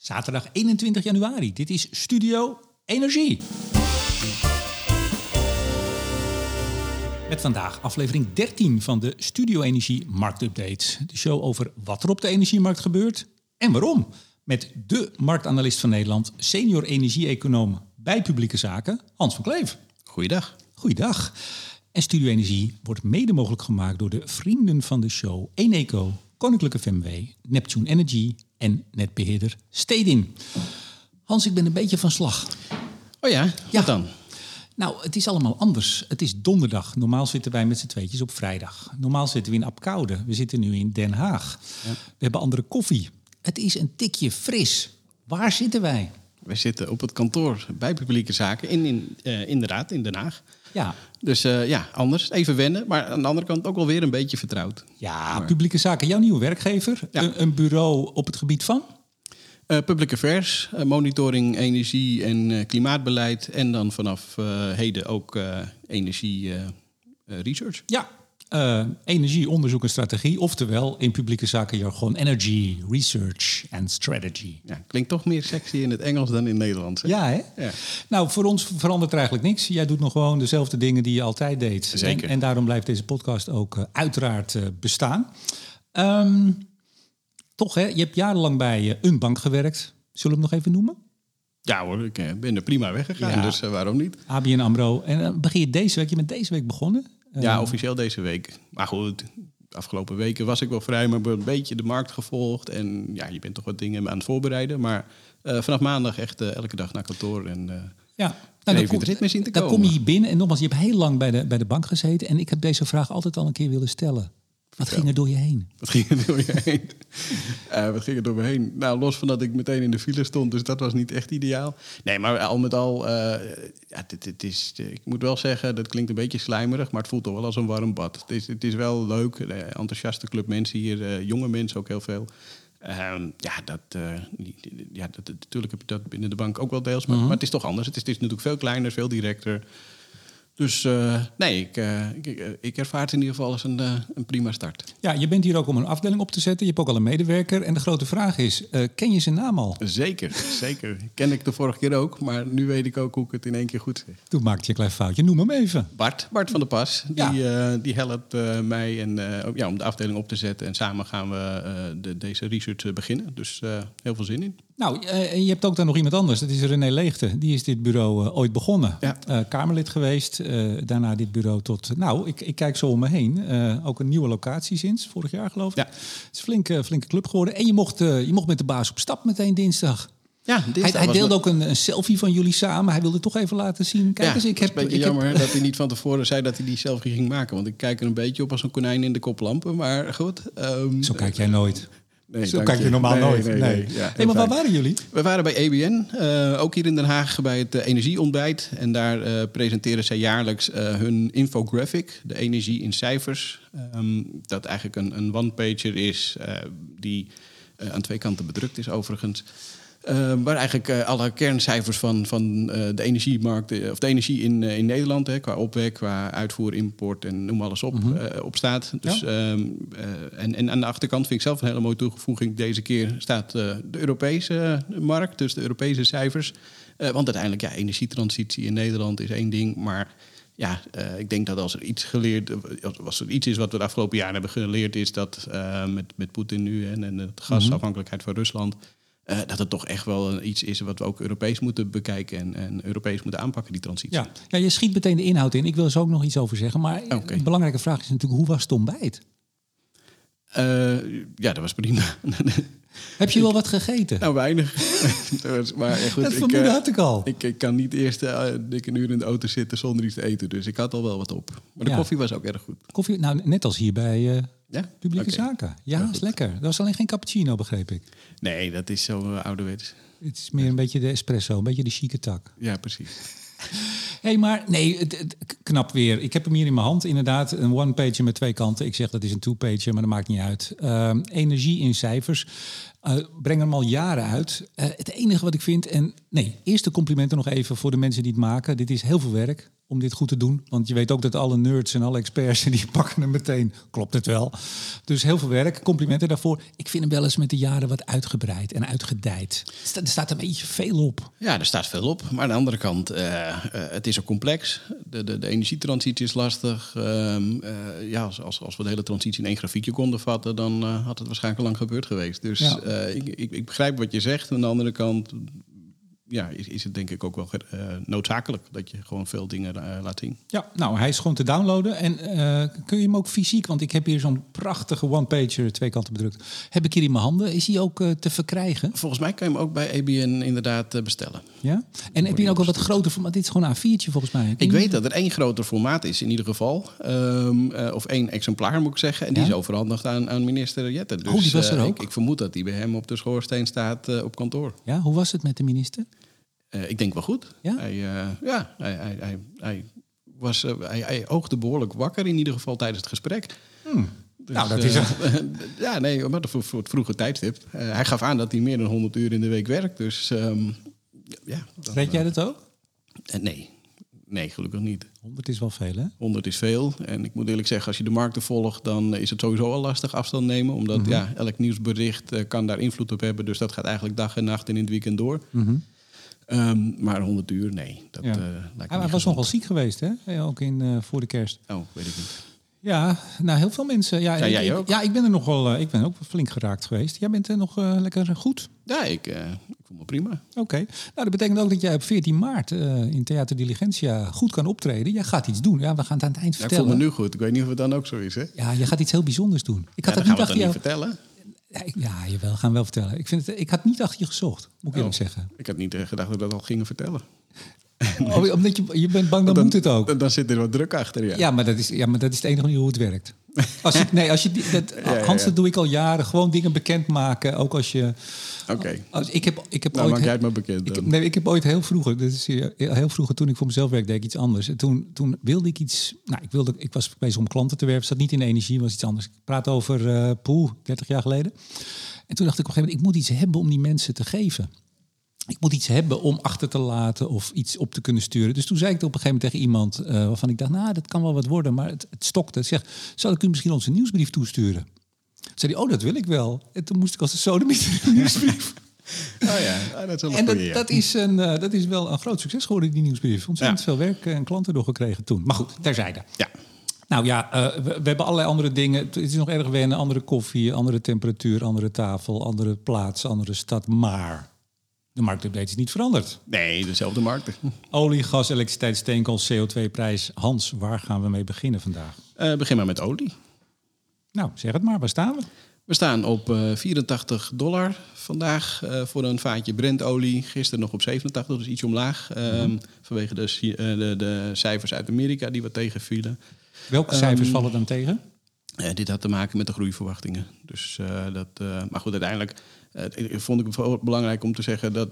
Zaterdag 21 januari. Dit is Studio Energie. Met vandaag aflevering 13 van de Studio Energie Marktupdate. De show over wat er op de energiemarkt gebeurt en waarom. Met de marktanalist van Nederland, senior energie-econoom bij publieke zaken, Hans van Kleef. Goeiedag. Goeiedag. En Studio Energie wordt mede mogelijk gemaakt door de vrienden van de show Eneco, Koninklijke FMW, Neptune Energy en netbeheerder Stedin. Hans, ik ben een beetje van slag. Oh ja, Ja. dan? Nou, het is allemaal anders. Het is donderdag. Normaal zitten wij met z'n tweetjes op vrijdag. Normaal zitten we in Apkoude. We zitten nu in Den Haag. We hebben andere koffie. Het is een tikje fris. Waar zitten wij? Wij zitten op het kantoor bij publieke zaken in, in, eh, inderdaad in Den Haag. Ja, Dus eh, ja, anders. Even wennen, maar aan de andere kant ook wel weer een beetje vertrouwd. ja publieke zaken. Jouw nieuwe werkgever. Ja. Een, een bureau op het gebied van? Eh public affairs, eh, monitoring, energie en klimaatbeleid. En dan vanaf heden ook energie research. Ja, eh, energie, onderzoek en strategie. Oftewel in publieke zaken jargon energy, research en strategy. Ja, klinkt toch meer sexy in het Engels dan in het Nederlands. hè? Ja, hè? Ja. Nou, voor ons verandert er eigenlijk niks. Jij doet nog gewoon dezelfde dingen die je altijd deed. Zeker. En, en daarom blijft deze podcast ook eh, uiteraard eh, bestaan. Ehm, toch, hè? Je hebt jarenlang bij een bank gewerkt. Zullen we hem nog even noemen? Ja hoor, ik ben er prima weggegaan, Ja. dus waarom niet? ABN AMRO. En dan begin je deze week. Je bent deze week begonnen. Eh, Ja, officieel deze week. Maar goed, de afgelopen weken was ik wel vrij, maar een beetje de markt gevolgd. En ja, je bent toch wat dingen aan het voorbereiden. Maar eh, vanaf maandag echt eh, elke dag naar kantoor. En, eh, Ja. even dan het ritme zien te Dan komen. kom je hier binnen en nogmaals, je hebt heel lang bij de, bij de bank gezeten. En ik heb deze vraag altijd al een keer willen stellen. Wat ging er door je heen? wat ging er door je heen? Eh, wat ging er door me heen? Nou, los van dat ik meteen in de file stond, dus dat was niet echt ideaal. Nee, maar al met al, eh, ja, dit, dit is, ik moet wel zeggen, dat klinkt een beetje slijmerig, maar het voelt toch wel als een warm bad. Het is, het is wel leuk, eh, enthousiaste club mensen hier, jonge mensen ook heel veel. Ehm, ja, dat, ja dat, natuurlijk heb je dat binnen de bank ook wel deels, maar, maar het is toch anders. Het is, het is natuurlijk veel kleiner, veel directer. Dus eh, nee, ik, eh, ik, ik, ik ervaar het in ieder geval als een, eh, een prima start. Ja, je bent hier ook om een afdeling op te zetten. Je hebt ook al een medewerker. En de grote vraag is, eh, ken je zijn naam al? Zeker, zeker. Ken ik de vorige keer ook, maar nu weet ik ook hoe ik het in één keer goed zeg. Toen maakte je een klein foutje. Noem hem even. Bart, Bart van der Pas, die, eh, die helpt eh, mij en, eh, ja, om de afdeling op te zetten. En samen gaan we eh, de, deze research eh, beginnen. Dus eh, heel veel zin in. Nou, eh, je hebt ook daar nog iemand anders. Dat is René Leegte. Die is dit bureau eh, ooit begonnen. Ja. Eh, Kamerlid geweest. daarna dit bureau tot... Nou, ik, ik kijk zo om me heen. Ook een nieuwe locatie sinds vorig jaar, geloof ik. Ja. Het is een flinke, flinke club geworden. En je mocht, je mocht met de baas op stap meteen dinsdag. Ja, Hij, hij deelde ook een, een selfie van jullie samen. Hij wilde toch even laten zien. Kijk ja, eens, ik het is heb... een beetje heb- jammer dat hij niet van tevoren zei dat hij die selfie ging maken. Want ik kijk er een beetje op als een konijn in de koplampen. Maar goed. ehm, Zo kijk jij nooit. Nee, Zo kijk je normaal Nee, nooit. Nee, Nee, nee. Ja, Hey, heel maar waar waren jullie? We waren bij ABN, eh, ook hier in Den Haag, bij het eh, energieontbijt. En daar eh, presenteren zij jaarlijks eh, hun infographic, de energie in cijfers. Ehm, dat eigenlijk een, een one-pager is, eh, die eh, aan twee kanten bedrukt is overigens. Eh, waar eigenlijk eh, alle kerncijfers van, van eh, de energiemarkt, of de energie in, in Nederland, hè, qua opwek, qua uitvoer, import en noem alles op, op staat. Dus, ehm, eh, en, en aan de achterkant vind ik zelf een hele mooie toevoeging. Deze keer staat de Europese markt, dus de Europese cijfers. Want uiteindelijk, ja, energietransitie in Nederland is één ding, maar ja, ik denk dat als er iets geleerd, als er iets is wat we de afgelopen jaren hebben geleerd, is dat met, met Poetin nu en, en de gasafhankelijkheid van Rusland, eh, dat het toch echt wel een- iets is wat we ook Europees moeten bekijken en, en Europees moeten aanpakken, die transitie. Ja. ja, je schiet meteen de inhoud in. Ik wil er zo ook nog iets over zeggen. Maar een belangrijke vraag is natuurlijk, hoe was het ontbijt? Eh, ja, dat was prima. Heb je wel wat gegeten? nou, weinig. Maar goed, dat ik, vermoeden eh, had ik al. ik, ik kan niet eerst uh, dikke uur in de auto zitten zonder iets te eten. Dus ik had al wel wat op. Maar de Ja. koffie was ook erg goed. Koffie, nou, net als hier bij Ja? Publieke. Zaken. Ja, is lekker. Dat was alleen geen cappuccino, begreep ik. Nee, dat is zo uh, ouderwets. Het is meer een beetje de espresso, een beetje de chique tak. Ja, precies. Hé, hey, maar nee, het, het- knap weer. Ik heb hem hier in mijn hand, inderdaad. Een one-pager met twee kanten. Ik zeg dat is een two-pager, maar dat maakt niet uit. Ehm, energie in cijfers. Uh, breng hem al jaren uit. Uh, het enige wat ik vind, en nee, eerste complimenten nog even voor de mensen die het maken. Dit is heel veel werk om dit goed te doen. Want je weet ook dat alle nerds en alle experts die pakken hem meteen. Klopt het wel. Dus heel veel werk. Complimenten daarvoor. Ik vind hem wel eens met de jaren wat uitgebreid en uitgedijd. Er staat een beetje veel op. Ja, er staat veel op. Maar aan de andere kant, uh, het is ook complex. De, de, de energietransitie is lastig. Ehm, ja, als, als we de hele transitie in één grafiekje konden vatten, dan had het waarschijnlijk lang gebeurd geweest. Dus ja. ik, ik, ik begrijp wat je zegt. Aan de andere kant ja, is, is, het denk ik ook wel uh, noodzakelijk dat je gewoon veel dingen uh, laat zien. Ja, nou, hij is gewoon te downloaden. En uh, kun je hem ook fysiek, want ik heb hier zo'n prachtige one-pager, twee kanten bedrukt. Heb ik hier in mijn handen. Is hij ook te verkrijgen? Volgens mij kan je hem ook bij ABN inderdaad bestellen. Ja? En heb je ook al wat groter formaat? Dit is gewoon A4'tje volgens mij. ik weet dat er één groter formaat is in ieder geval. Um, of één exemplaar moet ik zeggen. En die is overhandigd aan, aan minister Jette. Dus, oh, die was er ook? Ik, ik, vermoed dat die bij hem op de schoorsteen staat op kantoor. Ja, hoe was het met de minister? Uh, ik denk wel goed. Ja? Hij, uh, ja, hij, hij, hij, hij was, uh, hij, hij oogde behoorlijk wakker in ieder geval tijdens het gesprek. Hmm. Dus, nou, dat is Ja, nee, maar voor, voor het vroege tijdstip. hij gaf aan dat hij meer dan 100 uur in de week werkt. Dus um, ja. Weet jij dat ook? nee. Nee, gelukkig niet. 100 is wel veel, hè? 100 is veel. En ik moet eerlijk zeggen, als je de markten volgt, dan is het sowieso al lastig afstand nemen. Omdat mm -hmm. ja, elk nieuwsbericht kan daar invloed op hebben. Dus dat gaat eigenlijk dag en nacht en in het weekend door. Mm -hmm. Um, maar 100 uur, nee. Dat, ja. uh, lijkt hij was nogal ziek geweest, hè? Ook in, uh, voor de kerst. Oh, weet ik niet. Ja, nou heel veel mensen. Ja, ja ik, jij ook? Ja, ik ben er nog wel. Uh, ik ben ook flink geraakt geweest. Jij bent er nog uh, lekker goed. Ja, ik, uh, ik voel me prima. Oké. Okay. Nou, dat betekent ook dat jij op 14 maart in Theater Diligentia goed kan optreden. Jij gaat iets doen. Ja, we gaan het aan het eind ja, vertellen. Ik voel me nu goed. Ik weet niet of het dan ook zo is, hè? Ja, je gaat iets heel bijzonders doen. Ik had ja, dat niet achter jou vertellen. Ja, ik, ja, jawel, gaan we wel vertellen. Ik, vind het, ik had niet achter je gezocht, moet ik eerlijk oh, zeggen. Ik had niet gedacht dat we dat al gingen vertellen. Oh, omdat je, je bent bang, dan, dan, moet het ook. Dan, dan zit er wat druk achter, ja. Ja, maar dat is, ja, maar dat is het enige manier hoe het werkt. Als je, nee, als je, dat, Hans, dat doe ik al jaren. Gewoon dingen bekendmaken, ook als je... Oké. Okay. Ik heb, ik heb nou, ooit... maak maar bekend ik, nee, ik heb ooit heel vroeger, dit is heel vroeger toen ik voor mezelf werkte, deed ik iets anders. En toen, toen wilde ik iets... Nou, ik, wilde, ik was bezig om klanten te werven. zat niet in energie, was iets anders. Ik praat over uh, Poel, 30 jaar geleden. En toen dacht ik op een gegeven moment, ik moet iets hebben om die mensen te geven. Ik moet iets hebben om achter te laten of iets op te kunnen sturen. Dus toen zei ik op een gegeven moment tegen iemand uh, waarvan ik dacht, nou, dat kan wel wat worden, maar het, het stokte. Ik zeg, zal ik u misschien onze nieuwsbrief toesturen? Toen zei hij, oh, dat wil ik wel. En toen moest ik als de sodemieter een nieuwsbrief. Oh ja, dat is en dat, dat, is een, uh, dat is wel een groot succes geworden, die nieuwsbrief. Ontzettend veel werk en klanten doorgekregen toen. Maar goed, terzijde. Ja. Nou ja, uh, we, we, hebben allerlei andere dingen. Het is nog erg wennen. Andere koffie, andere temperatuur, andere tafel, andere plaats, andere stad. Maar de marktupdate is niet veranderd. Nee, dezelfde markten. Olie, gas, elektriciteit, steenkool, CO2-prijs. Hans, waar gaan we mee beginnen vandaag? Uh, begin maar met olie. Nou, zeg het maar. Waar staan we? We staan op uh, 84 dollar vandaag uh, voor een vaatje Brentolie. Gisteren nog op 87, dus iets omlaag. Mm -hmm. Vanwege de, de, de, cijfers uit Amerika die wat tegenvielen. Welke cijfers um, vallen dan tegen? Dit had te maken met de groeiverwachtingen. Dus, dat, maar goed, uiteindelijk vond ik het belangrijk om te zeggen dat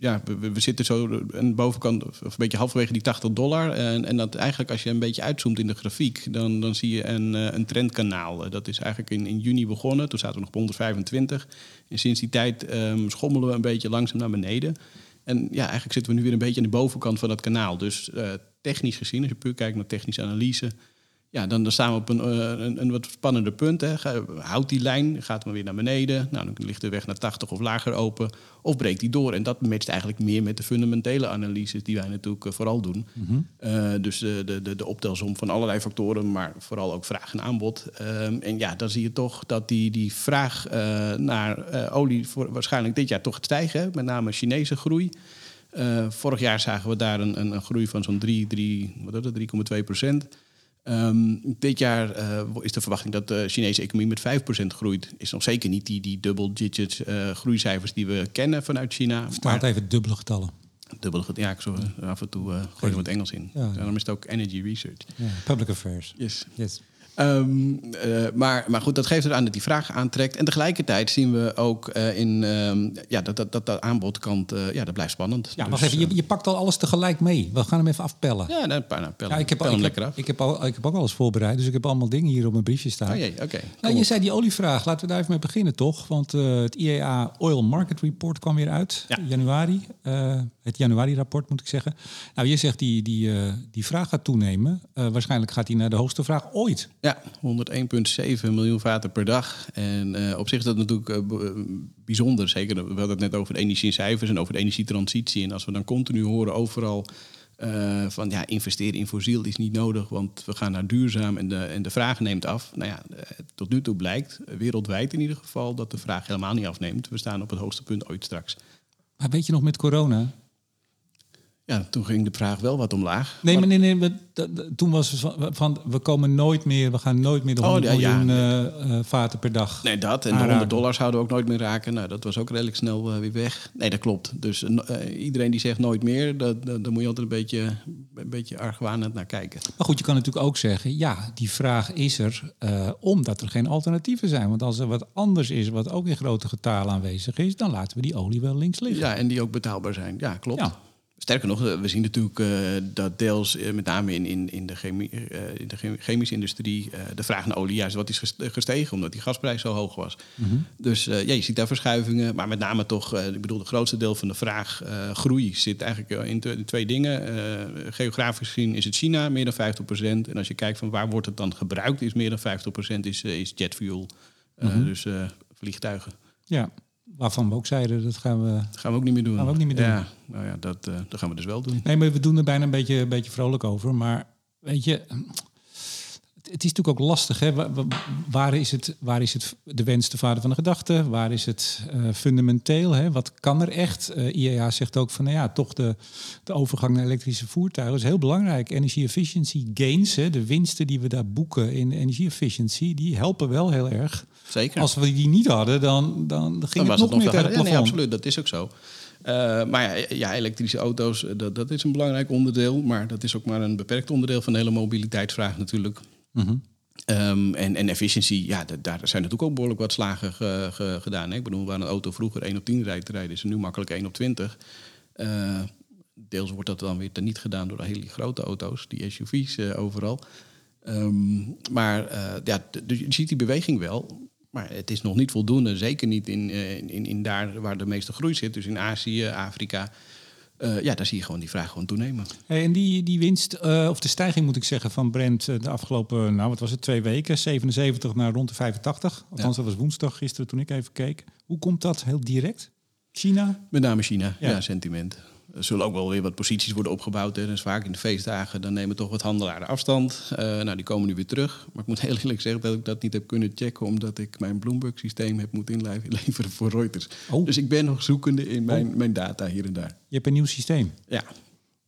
ja, we, zitten zo aan bovenkant, of een beetje halverwege die 80 dollar. En, en dat eigenlijk als je een beetje uitzoomt in de grafiek, dan, dan zie je een, een trendkanaal. Dat is eigenlijk in, in juni begonnen. Toen zaten we nog op 125. En sinds die tijd um, schommelen we een beetje langzaam naar beneden. En ja, eigenlijk zitten we nu weer een beetje aan de bovenkant van dat kanaal. Dus uh, technisch gezien, als je puur kijkt naar technische analyse, ja, dan, dan staan we op een, een, een wat spannender punt. Hè. Houdt die lijn, gaat maar weer naar beneden. Nou, dan ligt de weg naar 80 of lager open. Of breekt die door. En dat matcht eigenlijk meer met de fundamentele analyses die wij natuurlijk uh, vooral doen. Mm -hmm. uh, dus de, de, de, optelsom van allerlei factoren, maar vooral ook vraag en aanbod. Um, en ja, dan zie je toch dat die, die vraag uh, naar olie voor, waarschijnlijk dit jaar toch gaat stijgen. Met name Chinese groei. vorig jaar zagen we daar een, een, een groei van zo'n 3, 3, 3,2 procent. Um, dit jaar uh, is de verwachting dat de Chinese economie met 5% groeit. Is nog zeker niet die, die double digit uh, groeicijfers die we kennen vanuit China. Vertaalt even dubbele getallen. Dubbele getallen, ja, ik zo af en toe uh, gooi er wat Engels in. Ja. Daarom is het ook energy research. Ja, public affairs. Yes. yes. Ehm, eh, maar, maar goed, dat geeft er aan dat die vraag aantrekt. En tegelijkertijd zien we ook eh, in, ehm, ja, dat, dat, dat de aanbodkant, eh, ja, dat blijft spannend. Ja, Dus, even. Je, je pakt al alles tegelijk mee. We gaan hem even afpellen. Ja, nou, nou, nou, pellen, Ja, ik, heb, ik, heb, lekker af. ik, heb al, ik heb ook alles voorbereid, dus ik heb allemaal dingen hier op mijn briefje staan. Oh jee, oké. Nou, kom je op. zei die olievraag. Laten we daar even mee beginnen, toch? Want het IEA Oil Market Report kwam weer uit. Ja. Januari. Het januari-rapport, moet ik zeggen. Nou, je zegt die, die, die vraag gaat toenemen. Waarschijnlijk gaat die naar de hoogste vraag ooit. Ja, 101,7 miljoen vaten per dag. En eh, op zich is dat natuurlijk eh, eh, bijzonder. Zeker, we hadden het net over de energie in cijfers en over de energietransitie. En als we dan continu horen overal van ja, investeren in fossiel is niet nodig, want we gaan naar duurzaam en de, en de vraag neemt af. Nou ja, tot nu toe blijkt, wereldwijd in ieder geval, dat de vraag helemaal niet afneemt. We staan op het hoogste punt ooit straks. Maar weet je nog met corona? Ja, toen ging de vraag wel wat omlaag. Nee, maar nee, nee. we- toen was het van, van, we komen nooit meer, we gaan nooit meer de Oh, 100 ja, ja. miljoen eh, eh, vaten per dag. Nee, dat. En de aanraken. 100 dollars zouden we ook nooit meer raken. Nou, dat was ook redelijk snel eh, weer weg. Nee, dat klopt. Dus iedereen die zegt nooit meer, dat, dat, daar moet je altijd een beetje, een beetje argwanend naar kijken. Maar goed, je kan natuurlijk ook zeggen, ja, die vraag is er omdat er geen alternatieven zijn. Want als er wat anders is, wat ook in grote getalen aanwezig is, dan laten we die olie wel links liggen. Ja, en die ook betaalbaar zijn. Ja, klopt. Ja. Sterker nog, eh, we zien natuurlijk eh, dat deels, eh, met name in, in, in, de, chemie, in de chemi- chemische industrie, de vraag naar olie juist wat is ges- gestegen, omdat die gasprijs zo hoog was. Dus eh, ja, je ziet daar verschuivingen, maar met name toch, ik bedoel, het grootste deel van de vraag, groei, zit eigenlijk in, twee dingen. Geografisch gezien is het China, meer dan 50%. En als je kijkt van waar wordt het dan gebruikt, is meer dan 50% is, is jetfuel. Eh, Dus vliegtuigen. Ja, waarvan we ook zeiden, dat gaan we... Dat gaan we ook niet meer doen. Gaan we ook niet meer doen. Ja, nou ja, dat, eh, dat gaan we dus wel doen. Nee, maar we doen er bijna een beetje, een beetje vrolijk over. Maar weet je, het, is natuurlijk ook lastig. Hè? Wa- wa- Waar, is het, waar is het de wens de vader van de gedachte? Waar is het eh, fundamenteel? Hè? Wat kan er echt? Eh, IEA zegt ook van, nou ja, toch de, de overgang naar elektrische voertuigen is heel belangrijk. Energie efficiency gains, hè? de winsten die we daar boeken in energie efficiency, die helpen wel heel erg. Zeker. Als we die niet hadden, dan, dan ging dan het nog het nog meer tegen. Ja, nee, absoluut, dat is ook zo. Eh, maar ja, ja, elektrische auto's, dat, dat is een belangrijk onderdeel. Maar dat is ook maar een beperkt onderdeel van de hele mobiliteitsvraag natuurlijk. Mhm. Ehm, en, en efficiëntie, ja, da- daar zijn natuurlijk ook behoorlijk wat slagen ge- ge- gedaan. Hè? Ik bedoel, waar een auto vroeger 1 op 10 rijdt rijden, is nu makkelijk 1 op 20. Eh, deels wordt dat dan weer niet gedaan door de hele grote auto's, die SUV's eh, overal. Ehm, maar eh, ja, dus je ziet die beweging wel. Maar het is nog niet voldoende. Zeker niet in, in, in daar waar de meeste groei zit. Dus in Azië, Afrika. Eh, ja, daar zie je gewoon die vraag gewoon toenemen. Hey, en die, die winst, eh, of de stijging moet ik zeggen, van Brent eh, de afgelopen, nou wat was het, twee weken, 77 naar rond de 85. Althans, dat was woensdag gisteren toen ik even keek. Hoe komt dat heel direct? China? Met name China, Ja. ja, sentiment. Er zullen ook wel weer wat posities worden opgebouwd. Hè. Dus vaak in de feestdagen, dan nemen toch wat handelaren afstand. Eh, nou, die komen nu weer terug. Maar ik moet heel eerlijk zeggen dat ik dat niet heb kunnen checken... omdat ik mijn Bloomberg-systeem heb moeten inleveren voor Reuters. Oh. Dus ik ben nog zoekende in mijn, mijn data hier en daar. Je hebt een nieuw systeem. Ja,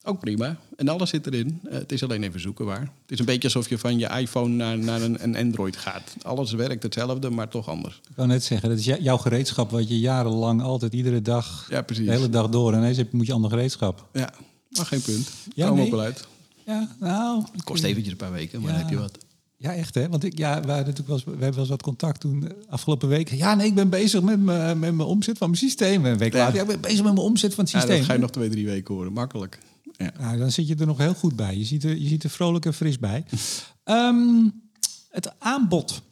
ook prima. En alles zit erin. Eh, het is alleen even zoeken waar. Het is een beetje alsof je van je iPhone naar, naar een, een Android gaat. Alles werkt hetzelfde, maar toch anders. Ik wou net zeggen, dat is jou- jouw gereedschap wat je jarenlang altijd iedere dag, Ja, precies. de hele dag door. En ineens heb- moet je ander gereedschap. Ja, maar geen punt. Ja, Kom nee. ook wel uit. Ja, nou... Het kost eventjes een paar weken, maar Ja. dan heb je wat. Ja, echt hè? Want ik, ja, we, hadden natuurlijk wel eens, we hebben wel eens wat contact toen eh, afgelopen week. Ja, nee, ik ben bezig met mijn, met mijn omzet van mijn systeem. En een week Ja. later, ja, ik ben bezig met mijn omzet van het Ja, systeem. dat ga je nog twee, drie weken horen. Makkelijk. Ja. Nou, dan zit je er nog heel goed bij. Je ziet er, je ziet er vrolijk en fris bij. Ehm, het aanbod.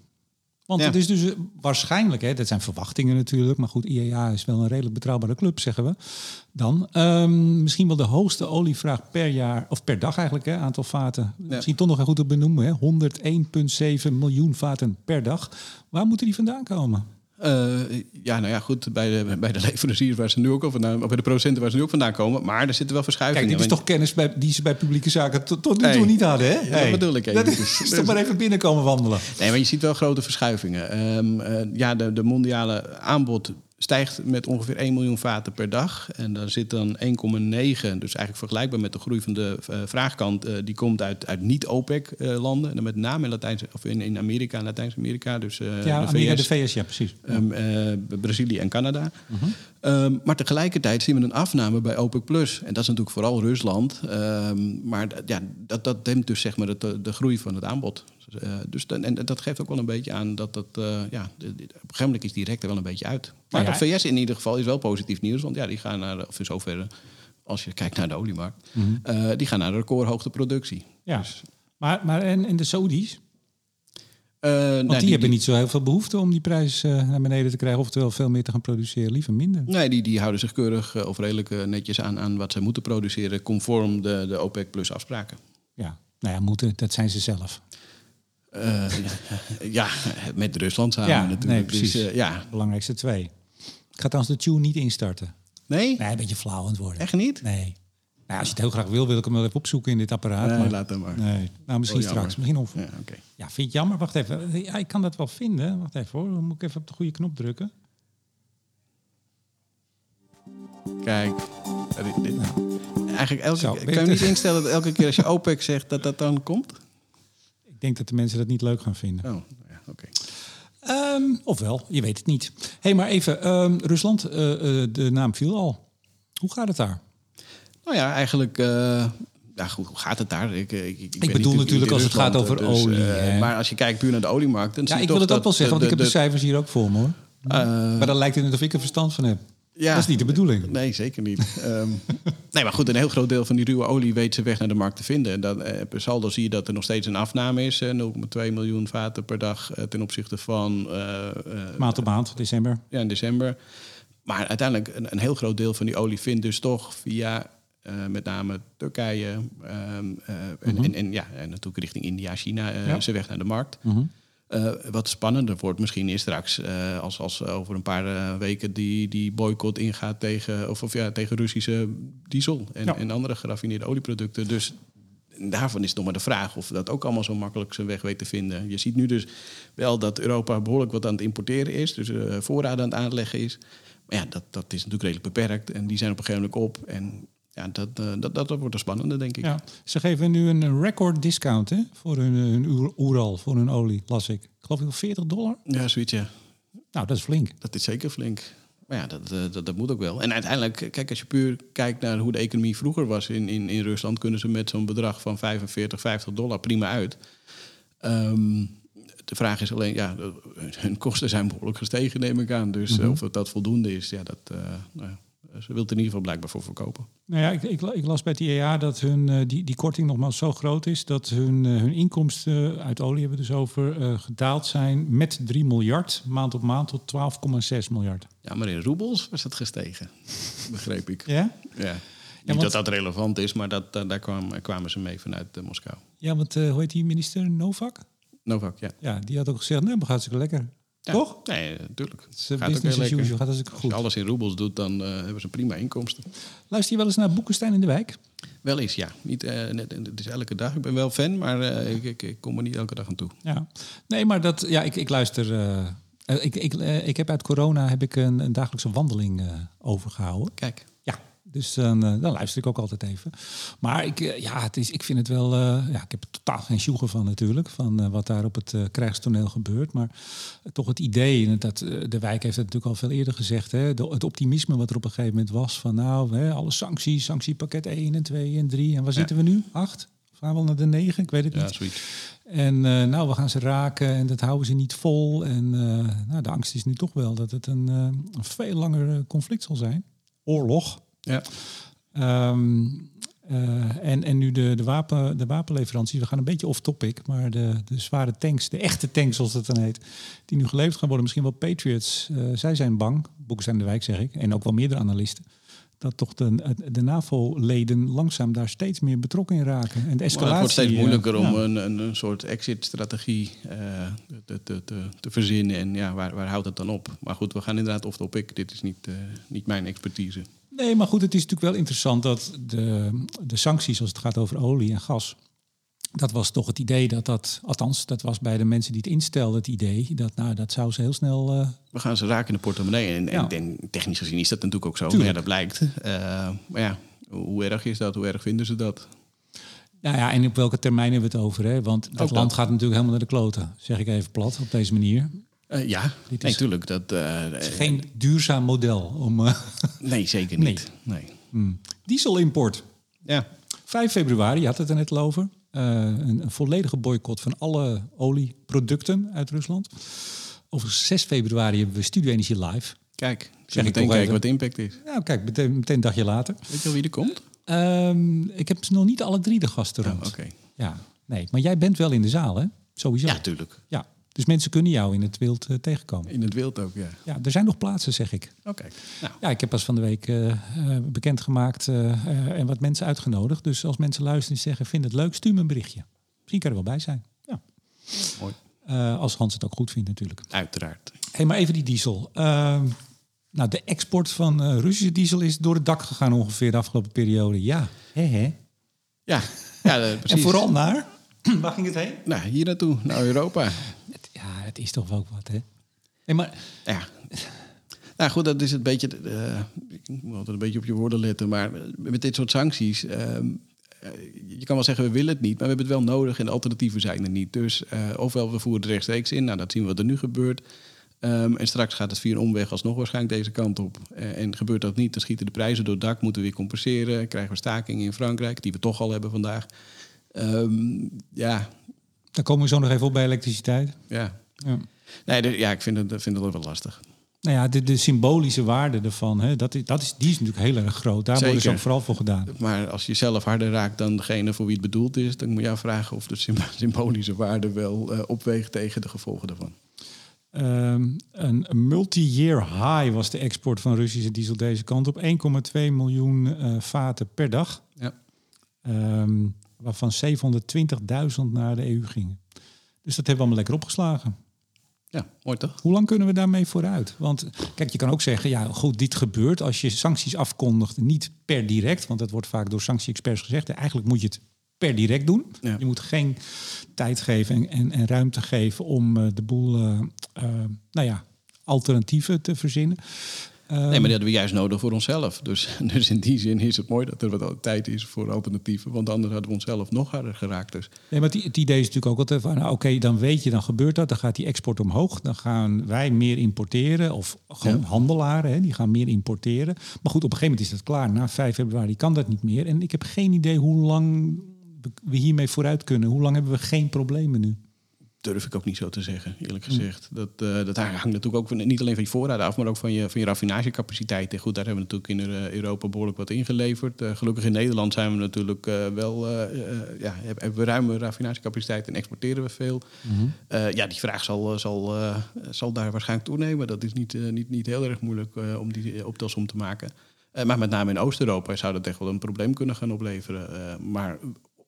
Want Ja. het is dus eh, waarschijnlijk, hè, dat zijn verwachtingen natuurlijk, maar goed, IEA is wel een redelijk betrouwbare club, zeggen we. Dan ehm, misschien wel de hoogste olievraag per jaar, of per dag eigenlijk, hè, aantal vaten. Misschien toch nog een goed te benoemen, hè, 101,7 miljoen vaten per dag. Waar moeten die vandaan komen? Eh, ja, nou ja, goed. Bij de, bij de leveranciers waar ze nu ook al vandaan, bij de producenten waar ze nu ook vandaan komen. Maar er zitten wel Kijk, verschuivingen. dit is toch kennis bij, die ze bij publieke zaken tot, tot nu Hey. toe niet hadden, hè? Ja, dat bedoel ik Dat eventjes. is toch maar even binnenkomen wandelen. Nee, maar je ziet wel grote verschuivingen. Ehm, eh, ja, de, de mondiale aanbod stijgt met ongeveer 1 miljoen vaten per dag. En daar zit dan 1,9, dus eigenlijk vergelijkbaar met de groei van de eh, vraagkant. eh, die komt uit, uit niet-OPEC-landen. en dan met name in, Latijns, of in, in Amerika en Latijns-Amerika. Dus eh, Ja, de Amerika, VS, de VS, ja, precies. eh, Brazilië en Canada. Ehm, maar tegelijkertijd zien we een afname bij OPEC+. Plus. En dat is natuurlijk vooral Rusland. Ehm, maar ja, dat, dat dempt dus zeg maar de, de groei van het aanbod. Eh, dus dan, en dat geeft ook wel een beetje aan dat dat... eh, ja, op een gegeven moment is die rek er wel een beetje uit. Maar ja, de VS in ieder geval is wel positief nieuws. Want ja, die gaan naar... Of in zoverre, als je kijkt naar de oliemarkt... eh, die gaan naar een recordhoogte productie. Ja. Dus, Maar, maar en, en de Saudis? eh, nou, Want die, hebben niet zo heel veel behoefte om die prijs naar beneden te krijgen. Oftewel veel meer te gaan produceren. Liever minder. Nee, die, die houden zich keurig of redelijk netjes aan, aan wat ze moeten produceren... conform de, de OPEC plus afspraken. Ja, nou ja, moeten, dat zijn ze zelf. Eh, ja, met Rusland samen Ja, natuurlijk. nee, precies. Dus, ja. Belangrijkste twee. Ik ga trouwens de tune niet instarten. Nee? Nee, een beetje flauw aan het worden. Echt niet? Nee. Nou, als je het heel graag wil, wil ik hem wel even opzoeken in dit apparaat. Nee, maar, laat hem maar. Nee, nou misschien Oh, straks. Misschien of. Ja, oké. Ja, vind je het jammer? Wacht even. Ja, ik kan dat wel vinden. Wacht even hoor. Dan moet ik even op de goede knop drukken. Kijk. dit- dit- Eigenlijk elke, Zo, kan je- niet instellen dat elke keer als je OPEC zegt dat dat dan komt? Ik denk dat de mensen dat niet leuk gaan vinden. Oh, ja, oké. Ehm, ofwel, je weet het niet. Hé, hey, maar even. ehm, Rusland, eh, eh, de naam viel al. Hoe gaat het daar? Nou ja, eigenlijk... eh, ja, goed, hoe gaat het daar? Ik, ik, ik, bedoel natuurlijk als het gaat over olie, eh, hè. maar als je kijkt puur naar de oliemarkt... Dan Ja, zie ik toch wil het ook dat wel zeggen, want ik heb de, cijfers hier ook voor me hoor. Maar dan lijkt het net of ik er verstand van heb. Ja. Dat is niet de bedoeling. Nee, zeker niet. Ehm, nee, maar goed, een heel groot deel van die ruwe olie weet ze weg naar de markt te vinden. En dan, eh, per saldo zie je dat er nog steeds een afname is. eh, 0,2 miljoen vaten per dag eh, ten opzichte van eh, eh, Maand op maand, december. ja, in december. Maar uiteindelijk een, een heel groot deel van die olie vindt dus toch via eh, met name Turkije ehm, eh, en, en, en, ja, en natuurlijk richting India, China eh, Ja. zijn weg naar de markt. Mhm. Eh, wat spannender wordt misschien is straks, eh, als, als over een paar eh, weken die, die boycott ingaat tegen, of, of ja, tegen Russische diesel en, Ja. en andere geraffineerde olieproducten. Dus daarvan is het nog maar de vraag of dat ook allemaal zo makkelijk zijn weg weet te vinden. Je ziet nu dus wel dat Europa behoorlijk wat aan het importeren is, dus voorraden aan het aanleggen is. Maar ja, dat, dat is natuurlijk redelijk beperkt en die zijn op een gegeven moment op. En ja, dat, eh, dat, dat, dat wordt een spannende, denk ik. Ja. Ze geven nu een record discount hè, voor hun, hun Oer- Oeral, voor hun olie, las ik. Ik geloof wel 40 dollar. Ja, zoiets, ja. Nou, dat is flink. Dat is zeker flink. Maar ja, dat, eh, dat, dat moet ook wel. En uiteindelijk, kijk, als je puur kijkt naar hoe de economie vroeger was in, in, in Rusland, kunnen ze met zo'n bedrag van 45, 50 dollar prima uit. Ehm, de vraag is alleen, ja, hun kosten zijn behoorlijk gestegen, neem ik aan. Dus eh, of het dat voldoende is, ja, dat, nou ja, ze wil het in ieder geval blijkbaar voor verkopen. Nou ja, ik, ik, ik las bij het IEA dat hun, eh, die, die korting nogmaals zo groot is... dat hun, eh, hun inkomsten uit olie hebben we dus over eh, gedaald zijn met 3 miljard... maand op maand tot 12,6 miljard. Ja, maar in roebels was het gestegen, begreep ik. Ja? Ja. Niet want- dat dat relevant is, maar dat, dat- daar kwam, kwamen ze mee vanuit eh, Moskou. Ja, want eh, hoe heet die minister? Novak? Novak, ja. Ja, die had ook gezegd, nee, maar gaat hartstikke lekker. Ja. Toch? Nee, natuurlijk. Het Gaat business as usual, gaat Als je goed. alles in roebels doet, dan eh, hebben ze prima inkomsten. Luister je wel eens naar Boekenstein in de Wijk? Wel eens, ja. Niet, eh, net, het is elke dag. Ik ben wel fan, maar eh, ik, ik, ik kom er niet elke dag aan toe. Ja. Nee, maar dat, ja, ik, ik luister. ik, ik, ik heb uit corona heb ik een, een dagelijkse wandeling eh, overgehouden. Kijk. Dus dan, eh, dan luister ik ook altijd even. Maar ik, eh, ja, het is, ik vind het wel. eh, ja, ik heb er totaal geen sjoegen van natuurlijk. Van wat daar op het krijgstoneel gebeurt. Maar toch het idee. Dat, de wijk heeft het natuurlijk al veel eerder gezegd. Hè, de- het optimisme wat er op een gegeven moment was. Van nou, hè, alle sancties. Sanctiepakket 1 en 2 en 3. En waar zitten we nu? 8? Gaan we wel naar de 9? Ik weet het Ja, niet. En nou, we gaan ze raken en dat houden ze niet vol. En nou, de angst is nu toch wel dat het een, een veel langer conflict zal zijn. Oorlog. Ja. Ehm, eh, en, en nu de, de, wapen, de wapenleveranties. We gaan een beetje off-topic. Maar de, de zware tanks, de echte tanks zoals het dan heet... die nu geleverd gaan worden, misschien wel Patriots. eh, zij zijn bang, boeken zijn de wijk zeg ik... en ook wel meerdere analisten... dat toch de, de NAVO-leden langzaam daar steeds meer betrokken in raken. En de Maar escalatie... het wordt steeds eh, moeilijker om ja. een, een, een soort exit-strategie eh, te, te, te, te verzinnen. En ja, waar, waar houdt het dan op? Maar goed, we gaan inderdaad off-topic. Dit is niet, eh, niet mijn expertise. Nee, maar goed, het is natuurlijk wel interessant dat de, de sancties als het gaat over olie en gas. Dat was toch het idee dat dat, althans, dat was bij de mensen die het instelden het idee, dat nou, dat zou ze heel snel. eh, We gaan ze raken in de portemonnee. En, Ja. en technisch gezien is dat natuurlijk ook zo. Tuurlijk. Maar ja, dat blijkt. Eh, maar ja, hoe erg is dat? Hoe erg vinden ze dat? nou ja, en op welke termijn hebben we het over? Hè? Want dat Ook land dat. gaat natuurlijk helemaal naar de kloten, zeg ik even plat, op deze manier. Eh, ja, Dit nee, is- tuurlijk. Dat, eh, Het is geen duurzaam model om eh, nee, zeker Nee. niet. Nee. hmm. dieselimport. Ja, 5 februari, je had het er net over. Eh, een, een volledige boycott van alle olieproducten uit Rusland. Over 6 februari hebben we Studio Energie Live. kijk. Zeg meteen kijken even. wat de impact is. Nou, kijk, meteen, meteen een dagje later. Weet je al wie er komt? Ehm, ik heb nog niet alle drie de gasten Oh, rond. Oké. Ja, nee, maar jij bent wel in de zaal, hè? Sowieso. Ja, tuurlijk. Ja, Dus mensen kunnen jou in het wild eh, tegenkomen. In het wild ook, ja. Ja, er zijn nog plaatsen, zeg ik. Oké. Nou, Ja, ik heb pas van de week eh, eh, bekendgemaakt eh, eh, en wat mensen uitgenodigd. Dus als mensen luisteren en zeggen, vind het leuk, stuur me een berichtje. Misschien kan er wel bij zijn. Ja. mooi. Eh, als Hans het ook goed vindt natuurlijk. Uiteraard. Hey, maar even die diesel. Ehm, nou, de export van eh, Russische diesel is door het dak gegaan ongeveer de afgelopen periode. Ja, hè hè. Ja, ja precies. En vooral naar? Waar ging het heen? Nou, hier naartoe, naar Europa. Het- is toch ook wat, hè? Nee, maar Ja. Nou goed, dat is het beetje. eh, ik moet altijd een beetje op je woorden letten. Maar met dit soort sancties. ehm, eh, je kan wel zeggen, we willen het niet, maar we hebben het wel nodig en de alternatieven zijn er niet. Dus eh, ofwel we voeren het rechtstreeks in, nou dat zien we wat er nu gebeurt. Ehm, en straks gaat het via een omweg alsnog waarschijnlijk deze kant op. En gebeurt dat niet, dan schieten de prijzen door het dak, moeten we weer compenseren. Krijgen we stakingen in Frankrijk, die we toch al hebben vandaag. Ehm, ja, dan komen we zo nog even op bij elektriciteit. ja. Ja. Nee, de- ja, ik vind het, vind het wel lastig. Nou ja, de, de symbolische waarde ervan, hè, dat, is, dat is, die is natuurlijk heel erg groot. Daar worden ze Zeker. ook vooral voor gedaan. Maar als je zelf harder raakt dan degene voor wie het bedoeld is, dan moet je afvragen of de symb- symbolische waarde wel eh, opweegt tegen de gevolgen daarvan. Ehm, een multi-year high was de export van Russische diesel deze kant op. 1,2 miljoen eh, vaten per dag. Ja. Ehm, waarvan 720.000 naar de EU gingen. Dus dat hebben we allemaal lekker opgeslagen. Ja, mooi toch? Hoe lang kunnen we daarmee vooruit? Want kijk, je kan ook zeggen, ja goed, dit gebeurt als je sancties afkondigt, niet per direct. Want dat wordt vaak door sanctie-experts gezegd. Eigenlijk moet je het per direct doen. Ja. Je moet geen tijd geven en, en, en ruimte geven om eh, de boel, eh, eh, nou ja, alternatieven te verzinnen. Nee, maar die hadden we juist nodig voor onszelf. Dus, dus in die zin is het mooi dat er wat tijd is voor alternatieven. Want anders hadden we onszelf nog harder geraakt. Dus Nee, maar het, idee is natuurlijk ook altijd van, nou, oké, dan weet je, dan gebeurt dat, dan gaat die export omhoog, dan gaan wij meer importeren, of gewoon Ja. handelaren, hè, die gaan meer importeren. Maar goed, op een gegeven moment is dat klaar. Na 5 februari kan dat niet meer. En ik heb geen idee hoe lang we hiermee vooruit kunnen. Hoe lang hebben we geen problemen nu? Durf ik ook niet zo te zeggen, eerlijk gezegd. Dat, eh, dat hangt natuurlijk ook van, niet alleen van je voorraden af, maar ook van je, van je raffinagecapaciteit. En goed, daar hebben we natuurlijk in eh, Europa behoorlijk wat ingeleverd. Eh, gelukkig in Nederland zijn we natuurlijk wel, ja, hebben we ruime raffinagecapaciteit en exporteren we veel. Eh, ja, die vraag zal, zal, zal daar waarschijnlijk toenemen. Dat is niet, niet, niet heel erg moeilijk om die optelsom te maken. Maar met name in Oost-Europa zou dat echt wel een probleem kunnen gaan opleveren. Maar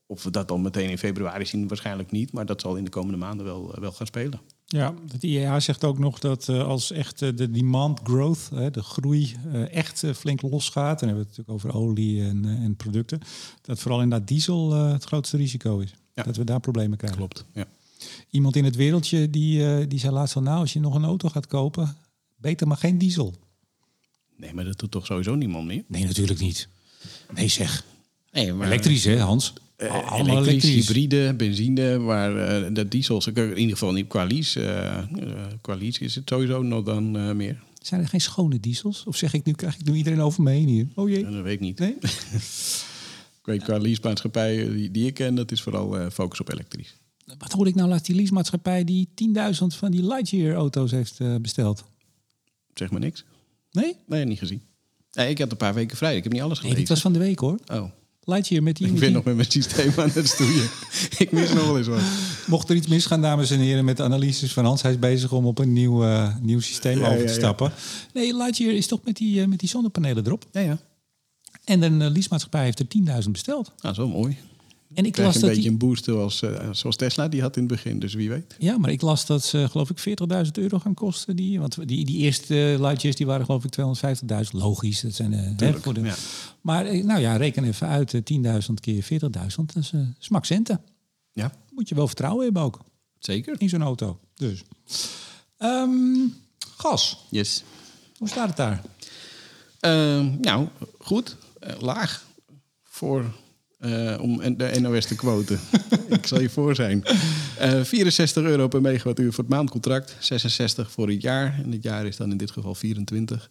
of we dat dan meteen in februari zien, waarschijnlijk niet. Maar dat zal in de komende maanden wel, wel gaan spelen. Ja, het IEA zegt ook nog dat eh, als echt eh, de demand growth, hè, de groei, eh, echt eh, flink losgaat, en dan hebben we het natuurlijk over olie en, eh, en producten, dat vooral inderdaad diesel eh, het grootste risico is. Ja. Dat we daar problemen krijgen. Klopt. Ja. Iemand in het wereldje die, eh, die zei laatst van, nou, als je nog een auto gaat kopen, beter maar geen diesel. Nee, maar dat doet toch sowieso niemand meer? Nee, natuurlijk niet. Nee, zeg. Nee, maar Elektrisch, hè, Hans? Eh, Al- Allemaal elektrisch, elektrisch. hybride, benzine, maar eh de diesels, in ieder geval niet qua lease. eh, eh, qua lease is het sowieso nog dan meer. Zijn er geen schone diesels? Of zeg ik nu, krijg ik nu iedereen over me heen hier? Oh jee. Ja, dat weet ik niet. Nee? Ik weet qua leasemaatschappijen die, die ik ken, dat is vooral focus op elektrisch. Wat hoorde ik nou laatst? Die leasemaatschappij die 10.000 van die Lightyear auto's heeft besteld. Zeg maar niks. Nee? Nee, niet gezien. Nee, ik had een paar weken vrij. Ik heb niet alles Nee, gelezen. dit was van de week hoor. Oh, Lightyear met die... ik ben nog met mijn systeem aan het stoeien. ik mis nog wel eens wat. Mocht er iets misgaan, dames en heren, met de analyses van Hans. Hij is bezig om op een nieuw, eh, nieuw systeem Ja, over ja, te ja. stappen. Nee, Lightyear is toch met die, eh, met die zonnepanelen erop. Ja, ja. En een uh, leasemaatschappij heeft er 10.000 besteld. Nou, dat is wel mooi. En ik las een dat beetje die... een boost zoals, eh, zoals Tesla die had in het begin. Dus wie weet. Ja, maar ik las dat ze geloof ik 40.000 euro gaan kosten. Die, want die, die eerste uh, Lightyears die waren geloof ik 250.000. Logisch, dat zijn... hè, Tuurlijk, voor de, ja. Maar eh, nou ja, reken even uit. eh, 10.000 keer 40.000. Dat is uh, smak centen. Ja, Moet je wel vertrouwen hebben ook. zeker. In zo'n auto. Dus. Ehm, gas. Yes. Hoe staat het daar? Ehm, nou, goed. Laag. Voor eh, om de NOS te quoten. ik zal je voor zijn. Uh, 64 euro per megawattuur voor het maandcontract. 66 voor het jaar. En het jaar is dan in dit geval 24.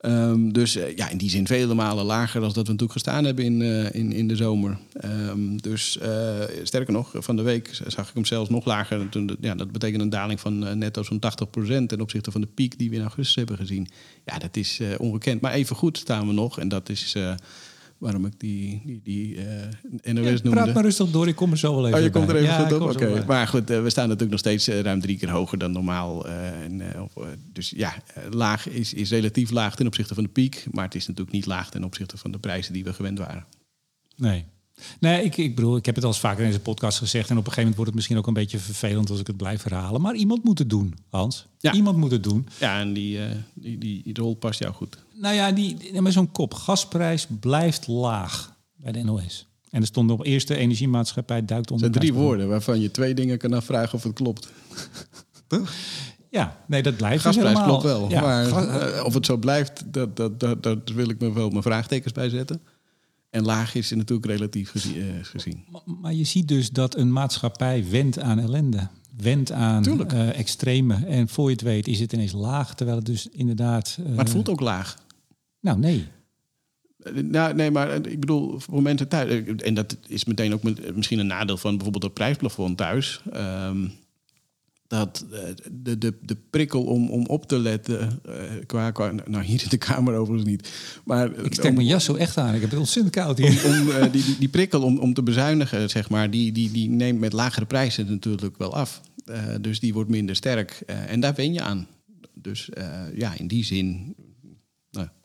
Um, dus uh, ja, in die zin vele malen lager dan dat we natuurlijk gestaan hebben in, in, in de zomer. Um, dus sterker nog, van de week zag ik hem zelfs nog lager. Ja, dat betekent een daling van netto zo'n 80% ten opzichte van de piek die we in augustus hebben gezien. Ja, dat is ongekend. Maar even goed staan we nog. En dat is waarom ik die, die, die uh, NOS ja, noemde. Praat maar rustig door, ik kom er zo wel even Oh, je komt er even ja, goed op? Oké. Okay. Maar goed, uh, we staan natuurlijk nog steeds uh, ruim drie keer hoger dan normaal. En, dus ja, laag is, is relatief laag ten opzichte van de piek. Maar het is natuurlijk niet laag ten opzichte van de prijzen die we gewend waren. Nee. Nee, ik, ik bedoel, ik heb het al eens vaker in deze podcast gezegd. En op een gegeven moment wordt het misschien ook een beetje vervelend als ik het blijf herhalen. Maar iemand moet het doen, Hans. Ja. Iemand moet het doen. Ja, en die, uh, die, die, die rol past jou goed. Nou ja, die, met zo'n kop. Gasprijs blijft laag bij de NOS. En er stond op eerste energiemaatschappij duikt onder. Het zijn drie woorden waarvan je twee dingen kan afvragen of het klopt. Toch? Ja, nee, dat blijft Gasprijs dus klopt wel. Ja, maar uh, of het zo blijft, dat, dat, dat, dat wil ik me wel mijn vraagtekens bij zetten. En laag is natuurlijk relatief gezien. Uh, gezien. Maar, maar, je ziet dus dat een maatschappij wendt aan ellende. Wendt aan uh, extreme. En voor je het weet is het ineens laag. Terwijl het dus inderdaad... Uh, maar het voelt ook laag. Nou, nee. Nou, nee, maar ik bedoel, voor mensen thuis... En dat is meteen ook misschien een nadeel van bijvoorbeeld het prijsplafond thuis. Um, dat de, de, de prikkel om, om op te letten, uh, qua, qua, nou hier in de kamer overigens niet. Maar, ik trek mijn jas zo echt aan, ik heb het ontzettend koud hier. Om, om uh, die, die, die, prikkel om, om te bezuinigen, zeg maar, die, die, die neemt met lagere prijzen natuurlijk wel af. Uh, dus die wordt minder sterk en daar wen je aan. Dus ja, in die zin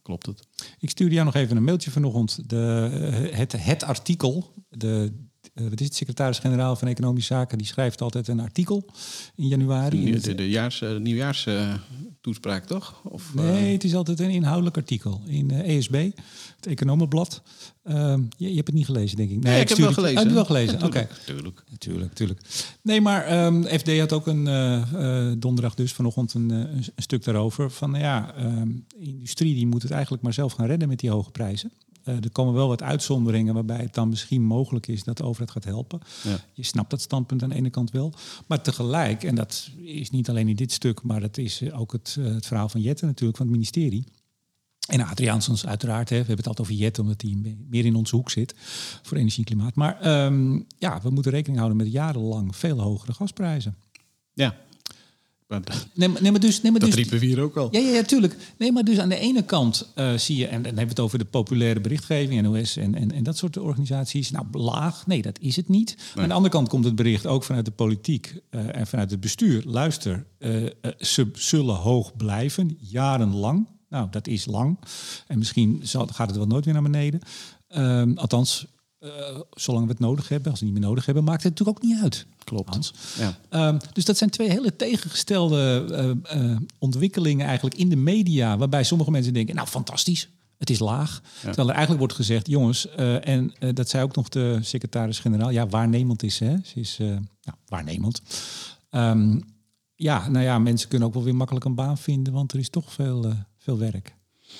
klopt het. Ik stuurde jou nog even een mailtje vanochtend. De, het, het artikel, de wat is het, secretaris-generaal van Economische Zaken, die schrijft altijd een artikel in januari. De, de, de jaars, uh, nieuwjaarstoespraak, uh, toch? Of, nee, het is altijd een inhoudelijk artikel in ESB, het Economenblad. Ehm, je, je, hebt het niet gelezen, denk ik. Nee, nee ik heb het wel gelezen. heb het wel gelezen, oké. Okay. Tuurlijk. Tuurlijk, tuurlijk. Nee, maar um, FD had ook een donderdag dus vanochtend een, een, stuk daarover. Van ja, um, de industrie die moet het eigenlijk maar zelf gaan redden met die hoge prijzen. Uh, er komen wel wat uitzonderingen waarbij het dan misschien mogelijk is dat de overheid gaat helpen. Ja. Je snapt dat standpunt aan de ene kant wel. Maar tegelijk, en dat is niet alleen in dit stuk, maar dat is ook het, uh, het verhaal van Jetten natuurlijk, van het ministerie. En Adriaansens uiteraard, hè, we hebben het altijd over Jet, omdat hij meer in onze hoek zit voor energie en klimaat. Maar um, ja, we moeten rekening houden met jarenlang veel hogere gasprijzen. Ja, Nee, nee, maar dus, nee, maar dat dus, riepen we hier ook al. Ja, ja, ja, tuurlijk. Nee, maar dus aan de ene kant uh, zie je, en dan hebben we het over de populaire berichtgeving, NOS en, en, en dat soort organisaties. Nou, laag, nee, dat is het niet. Nee. Maar aan de andere kant komt het bericht ook vanuit de politiek uh, en vanuit het bestuur. Luister, uh, ze zullen hoog blijven, jarenlang. Nou, dat is lang. En misschien zal, gaat het wel nooit weer naar beneden. Ehm, althans, uh, zolang we het nodig hebben. Als we het niet meer nodig hebben, maakt het natuurlijk ook niet uit. Klopt. Hans. Ja. Um, dus dat zijn twee hele tegengestelde uh, uh, ontwikkelingen eigenlijk in de media. Waarbij sommige mensen denken, nou fantastisch. Het is laag. Ja. Terwijl er eigenlijk wordt gezegd, jongens, en dat zei ook nog de secretaris-generaal. Ja, waarnemend is ze. Hè? Ze is nou, waarnemend. Um, ja, nou ja, mensen kunnen ook wel weer makkelijk een baan vinden, want er is toch veel, veel werk.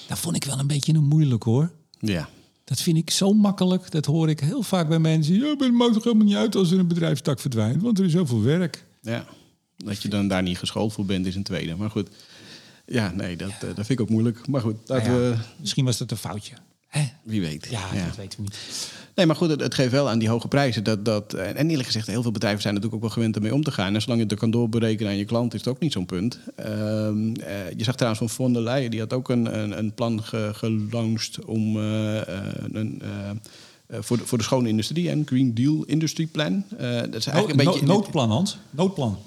Dat vond ik wel een beetje een moeilijk hoor. Ja, dat vind ik zo makkelijk. Dat hoor ik heel vaak bij mensen. Ja, het maakt toch helemaal niet uit als er een bedrijfstak verdwijnt, want er is zoveel werk. Ja, dat je dan daar niet geschoold voor bent is een tweede. Maar goed, ja, nee, dat, ja. Uh, dat vind ik ook moeilijk. Maar goed, dat ja, we... misschien was dat een foutje. Hè? Wie weet. Ja, ja, dat weten we niet. Nee, maar goed, het, het, geeft wel aan die hoge prijzen. Dat, dat, en eerlijk gezegd, heel veel bedrijven zijn natuurlijk ook wel gewend ermee om te gaan. En zolang je het kan doorberekenen aan je klant, is het ook niet zo'n punt. Uh, uh, je zag trouwens van von der Leyen, die had ook een, een, een plan ge, gelaunched om uh, een, voor, de, voor de schone industrie, een Green Deal Industry Plan. dat is eigenlijk no, een beetje no, noodplan, Hans. Noodplan.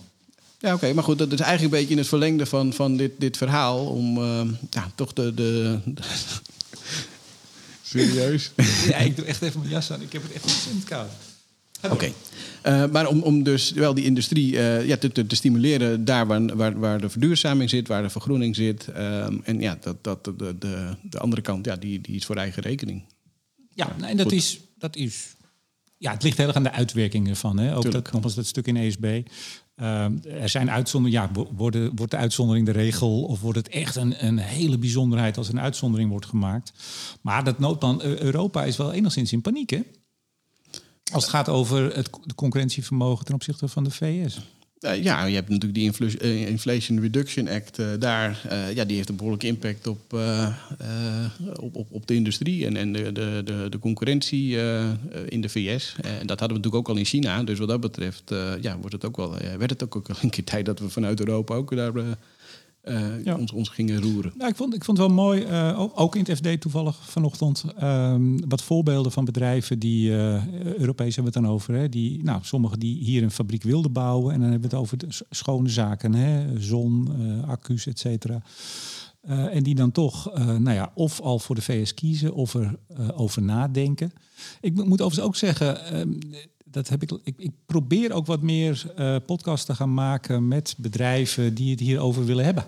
Ja, oké, okay, maar goed, dat is eigenlijk een beetje in het verlengde van, van dit, dit verhaal. Om ja, toch de, de, Serieus? ja, ik doe echt even mijn jas aan. Ik heb het echt ontzettend koud. Oké. Okay. Uh, maar om, om dus wel die industrie uh, ja, te, te, te, stimuleren daar waar, waar, waar de verduurzaming zit, waar de vergroening zit. Uh, en ja, dat, dat, de, de, de andere kant, ja, die, die is voor eigen rekening. Ja, ja en dat is, dat is. Ja, het ligt heel erg aan de uitwerking ervan. Hè? Ook Tuurlijk. dat, nogmaals dat stuk in ESB. Uh, er zijn uitzonderingen. Ja, wordt de uitzondering de regel of wordt het echt een, een hele bijzonderheid als een uitzondering wordt gemaakt? Maar dat noodplan Europa is wel enigszins in paniek, hè? Als het gaat over het concurrentievermogen ten opzichte van de VS. Uh, ja, je hebt natuurlijk die uh, Inflation Reduction Act uh, daar. ja, die heeft een behoorlijke impact op, op, op, op, de industrie en, en de, de, de, de concurrentie in de VS. en dat hadden we natuurlijk ook al in China. Dus wat dat betreft ja, wordt het ook wel, werd het ook, ook een keer tijd dat we vanuit Europa ook daar uh, ja. ons, ons gingen roeren. Nou, ik, vond, ik vond het wel mooi, uh, ook in het FD toevallig vanochtend, um, wat voorbeelden van bedrijven die, uh, Europees hebben we het dan over, hè, die, nou, sommigen die hier een fabriek wilden bouwen. En dan hebben we het over de schone zaken, hè, zon, accu's, et cetera. en die dan toch, nou ja, of al voor de VS kiezen of er over nadenken. Ik moet overigens ook zeggen, ehm, dat heb ik, ik, ik, probeer ook wat meer uh, podcasts te gaan maken met bedrijven die het hierover willen hebben.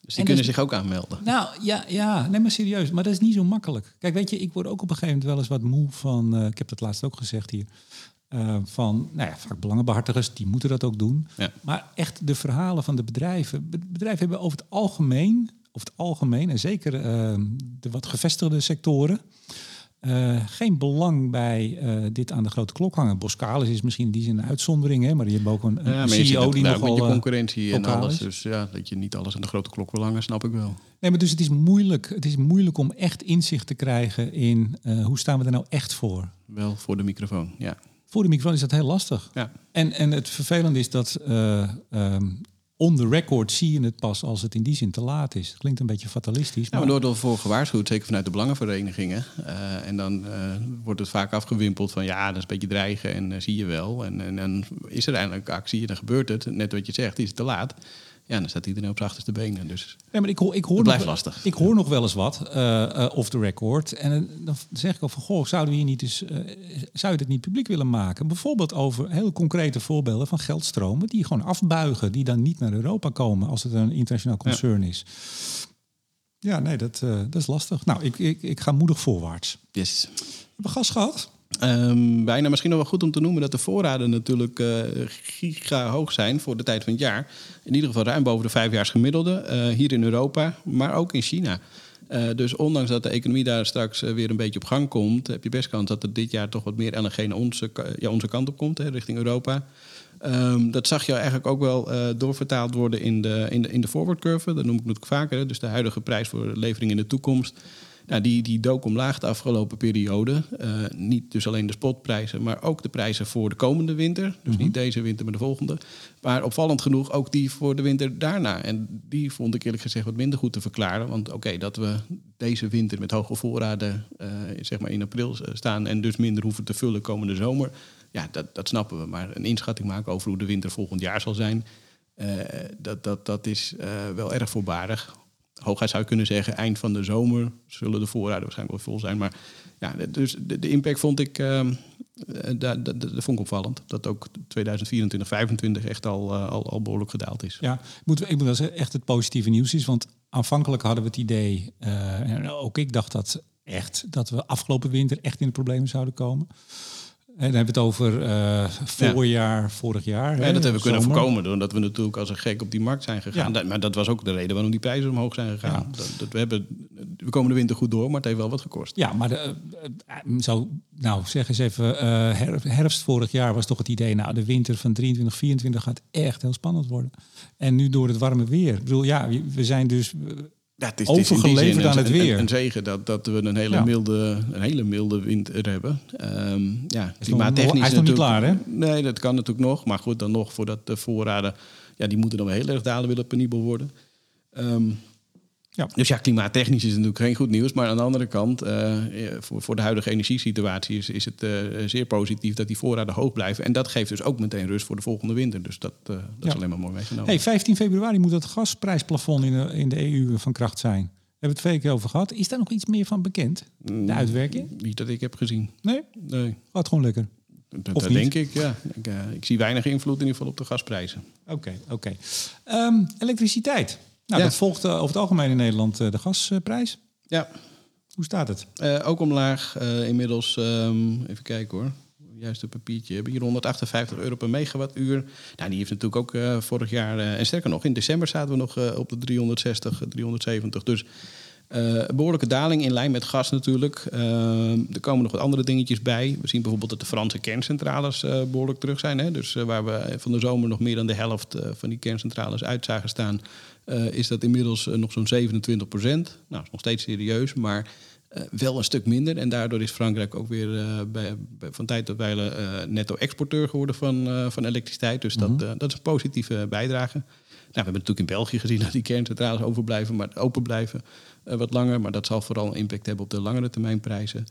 Dus die kunnen zich ook aanmelden. Nou ja, ja, nee maar serieus. Maar dat is niet zo makkelijk. Kijk, weet je, ik word ook op een gegeven moment wel eens wat moe van. Uh, ik heb dat laatst ook gezegd hier. Uh, van, nou ja, vaak belangenbehartigers, die moeten dat ook doen. Ja. Maar echt de verhalen van de bedrijven. Bedrijven hebben over het algemeen, over het algemeen, en zeker de wat gevestigde sectoren, uh, geen belang bij uh, dit aan de grote klok hangen. Boskalis is misschien die zin een uitzondering, hè, maar je hebt ook een, CEO die nogal... Met je concurrentie en alles, dus ja, dat je niet alles aan de grote klok wil hangen, snap ik wel. Nee, maar dus het is moeilijk, het is moeilijk om echt inzicht te krijgen in uh, hoe staan we er nou echt voor? Wel voor de microfoon, ja. Voor de microfoon is dat heel lastig. Ja. En, en het vervelende is dat um, on the record zie je het pas als het in die zin te laat is. Het klinkt een beetje fatalistisch. Maar... Ja, maar door ervoor gewaarschuwd, zeker vanuit de belangenverenigingen. Uh, en dan uh, wordt het vaak afgewimpeld van ja, dat is een beetje dreigen en uh, zie je wel. En, en dan is er eindelijk actie en dan gebeurt het. Net wat je zegt, is het te laat. Ja, dan staat iedereen op zijn achterste benen. Dus ja, maar ik hoor, ik hoor nog, lastig. Ik hoor nog wel eens wat uh, uh, off the record. En dan zeg ik ook van, goh, zouden we hier niet eens, uh, zou je het niet publiek willen maken? Bijvoorbeeld over heel concrete voorbeelden van geldstromen die gewoon afbuigen, die dan niet naar Europa komen als het een internationaal concern ja. is. Ja, nee, dat, dat is lastig. Nou, ik, ik, ik ga moedig voorwaarts. Yes. We hebben gas gehad. Um, bijna misschien nog wel goed om te noemen dat de voorraden natuurlijk uh, giga hoog zijn voor de tijd van het jaar. In ieder geval ruim boven de vijfjaars gemiddelde. Uh, hier in Europa, maar ook in China. Uh, dus ondanks dat de economie daar straks weer een beetje op gang komt, heb je best kans dat er dit jaar toch wat meer LNG naar onze, ja, onze kant op komt, hè, richting Europa. Um, dat zag je eigenlijk ook wel doorvertaald worden in de, in de, in de forward curve. Dat noem ik natuurlijk vaker. Hè. Dus de huidige prijs voor levering in de toekomst. Nou, die, die dook omlaag de afgelopen periode. Uh, niet dus alleen de spotprijzen, maar ook de prijzen voor de komende winter. Dus niet deze winter, maar de volgende. Maar opvallend genoeg ook die voor de winter daarna. En die vond ik eerlijk gezegd wat minder goed te verklaren. Want oké, dat we deze winter met hoge voorraden uh, zeg maar in april staan... en dus minder hoeven te vullen komende zomer... ja, dat, dat snappen we. Maar een inschatting maken over hoe de winter volgend jaar zal zijn... Uh, dat, dat, dat is wel erg voorbarig hooguit zou je kunnen zeggen, eind van de zomer zullen de voorraden waarschijnlijk wel vol zijn. Maar ja, dus de, de impact vond ik, uh, dat, vond ik opvallend. Dat ook 2024, 2025 echt al, uh, al, al behoorlijk gedaald is. Ja, moet, ik moet wel echt het positieve nieuws is. Want aanvankelijk hadden we het idee, uh, en ook ik dacht dat echt, dat we afgelopen winter echt in de problemen zouden komen. En dan hebben we het over uh, voorjaar, ja. vorig jaar. Ja, dat hebben we kunnen voorkomen doordat we natuurlijk als een gek op die markt zijn gegaan. Ja. maar dat was ook de reden waarom die prijzen omhoog zijn gegaan. Dat, dat, we, hebben, we komen de winter goed door, maar het heeft wel wat gekost. Ja, maar de, uh, zo, nou zeg eens even, uh, herfst vorig jaar was toch het idee, nou de winter van 23, 24 gaat echt heel spannend worden. En nu door het warme weer. Ik bedoel, ja, we zijn dus ja, het is, overgeleverd aan het weer. Een, een zegen dat, dat we een hele, milde, een hele milde winter hebben. Um, ja, klimaattechnisch hij is nog niet klaar, hè? Nee, dat kan natuurlijk nog. Maar goed, dan nog voordat de voorraden... Ja, die moeten dan wel heel erg dalen, willen penibel worden. Um, ja. Dus ja, klimaattechnisch is het natuurlijk geen goed nieuws. Maar aan de andere kant, uh, voor, voor de huidige energiesituatie is, is het uh, zeer positief dat die voorraden hoog blijven. En dat geeft dus ook meteen rust voor de volgende winter. Dus dat, uh, dat ja. is alleen maar mooi meegenomen. Hey, 15 februari moet het gasprijsplafond in de, in de EU van kracht zijn. We hebben het twee keer over gehad. Is daar nog iets meer van bekend? De mm, uitwerking? Niet dat ik heb gezien. Nee? Nee. Gaat gewoon lekker. Dat, dat denk ik, ja. Ik, ik, zie weinig invloed in ieder geval op de gasprijzen. Oké, okay, oké. Okay. Um, elektriciteit. Nou, dat volgt uh, over het algemeen in Nederland uh, de gasprijs. Ja. Hoe staat het? Uh, ook omlaag. inmiddels, um, even kijken hoor. Juist een papiertje. hebben hier 158 euro per megawattuur. Nou, die heeft natuurlijk ook vorig jaar... en sterker nog, in december zaten we nog op de 360, 370. Dus een behoorlijke daling in lijn met gas natuurlijk. Uh, er komen nog wat andere dingetjes bij. We zien bijvoorbeeld dat de Franse kerncentrales behoorlijk terug zijn. Hè? Dus waar we van de zomer nog meer dan de helft van die kerncentrales uit zagen staan... is dat inmiddels nog zo'n 27 procent. Nou, is nog steeds serieus, maar wel een stuk minder. En daardoor is Frankrijk ook weer bij, bij, van tijd tot wijle netto-exporteur geworden van, van elektriciteit. Dus dat, mhm. dat is een positieve bijdrage. Nou, we hebben natuurlijk in België gezien dat die kerncentrales overblijven, maar open blijven wat langer. Maar dat zal vooral een impact hebben op de langere termijn prijzen.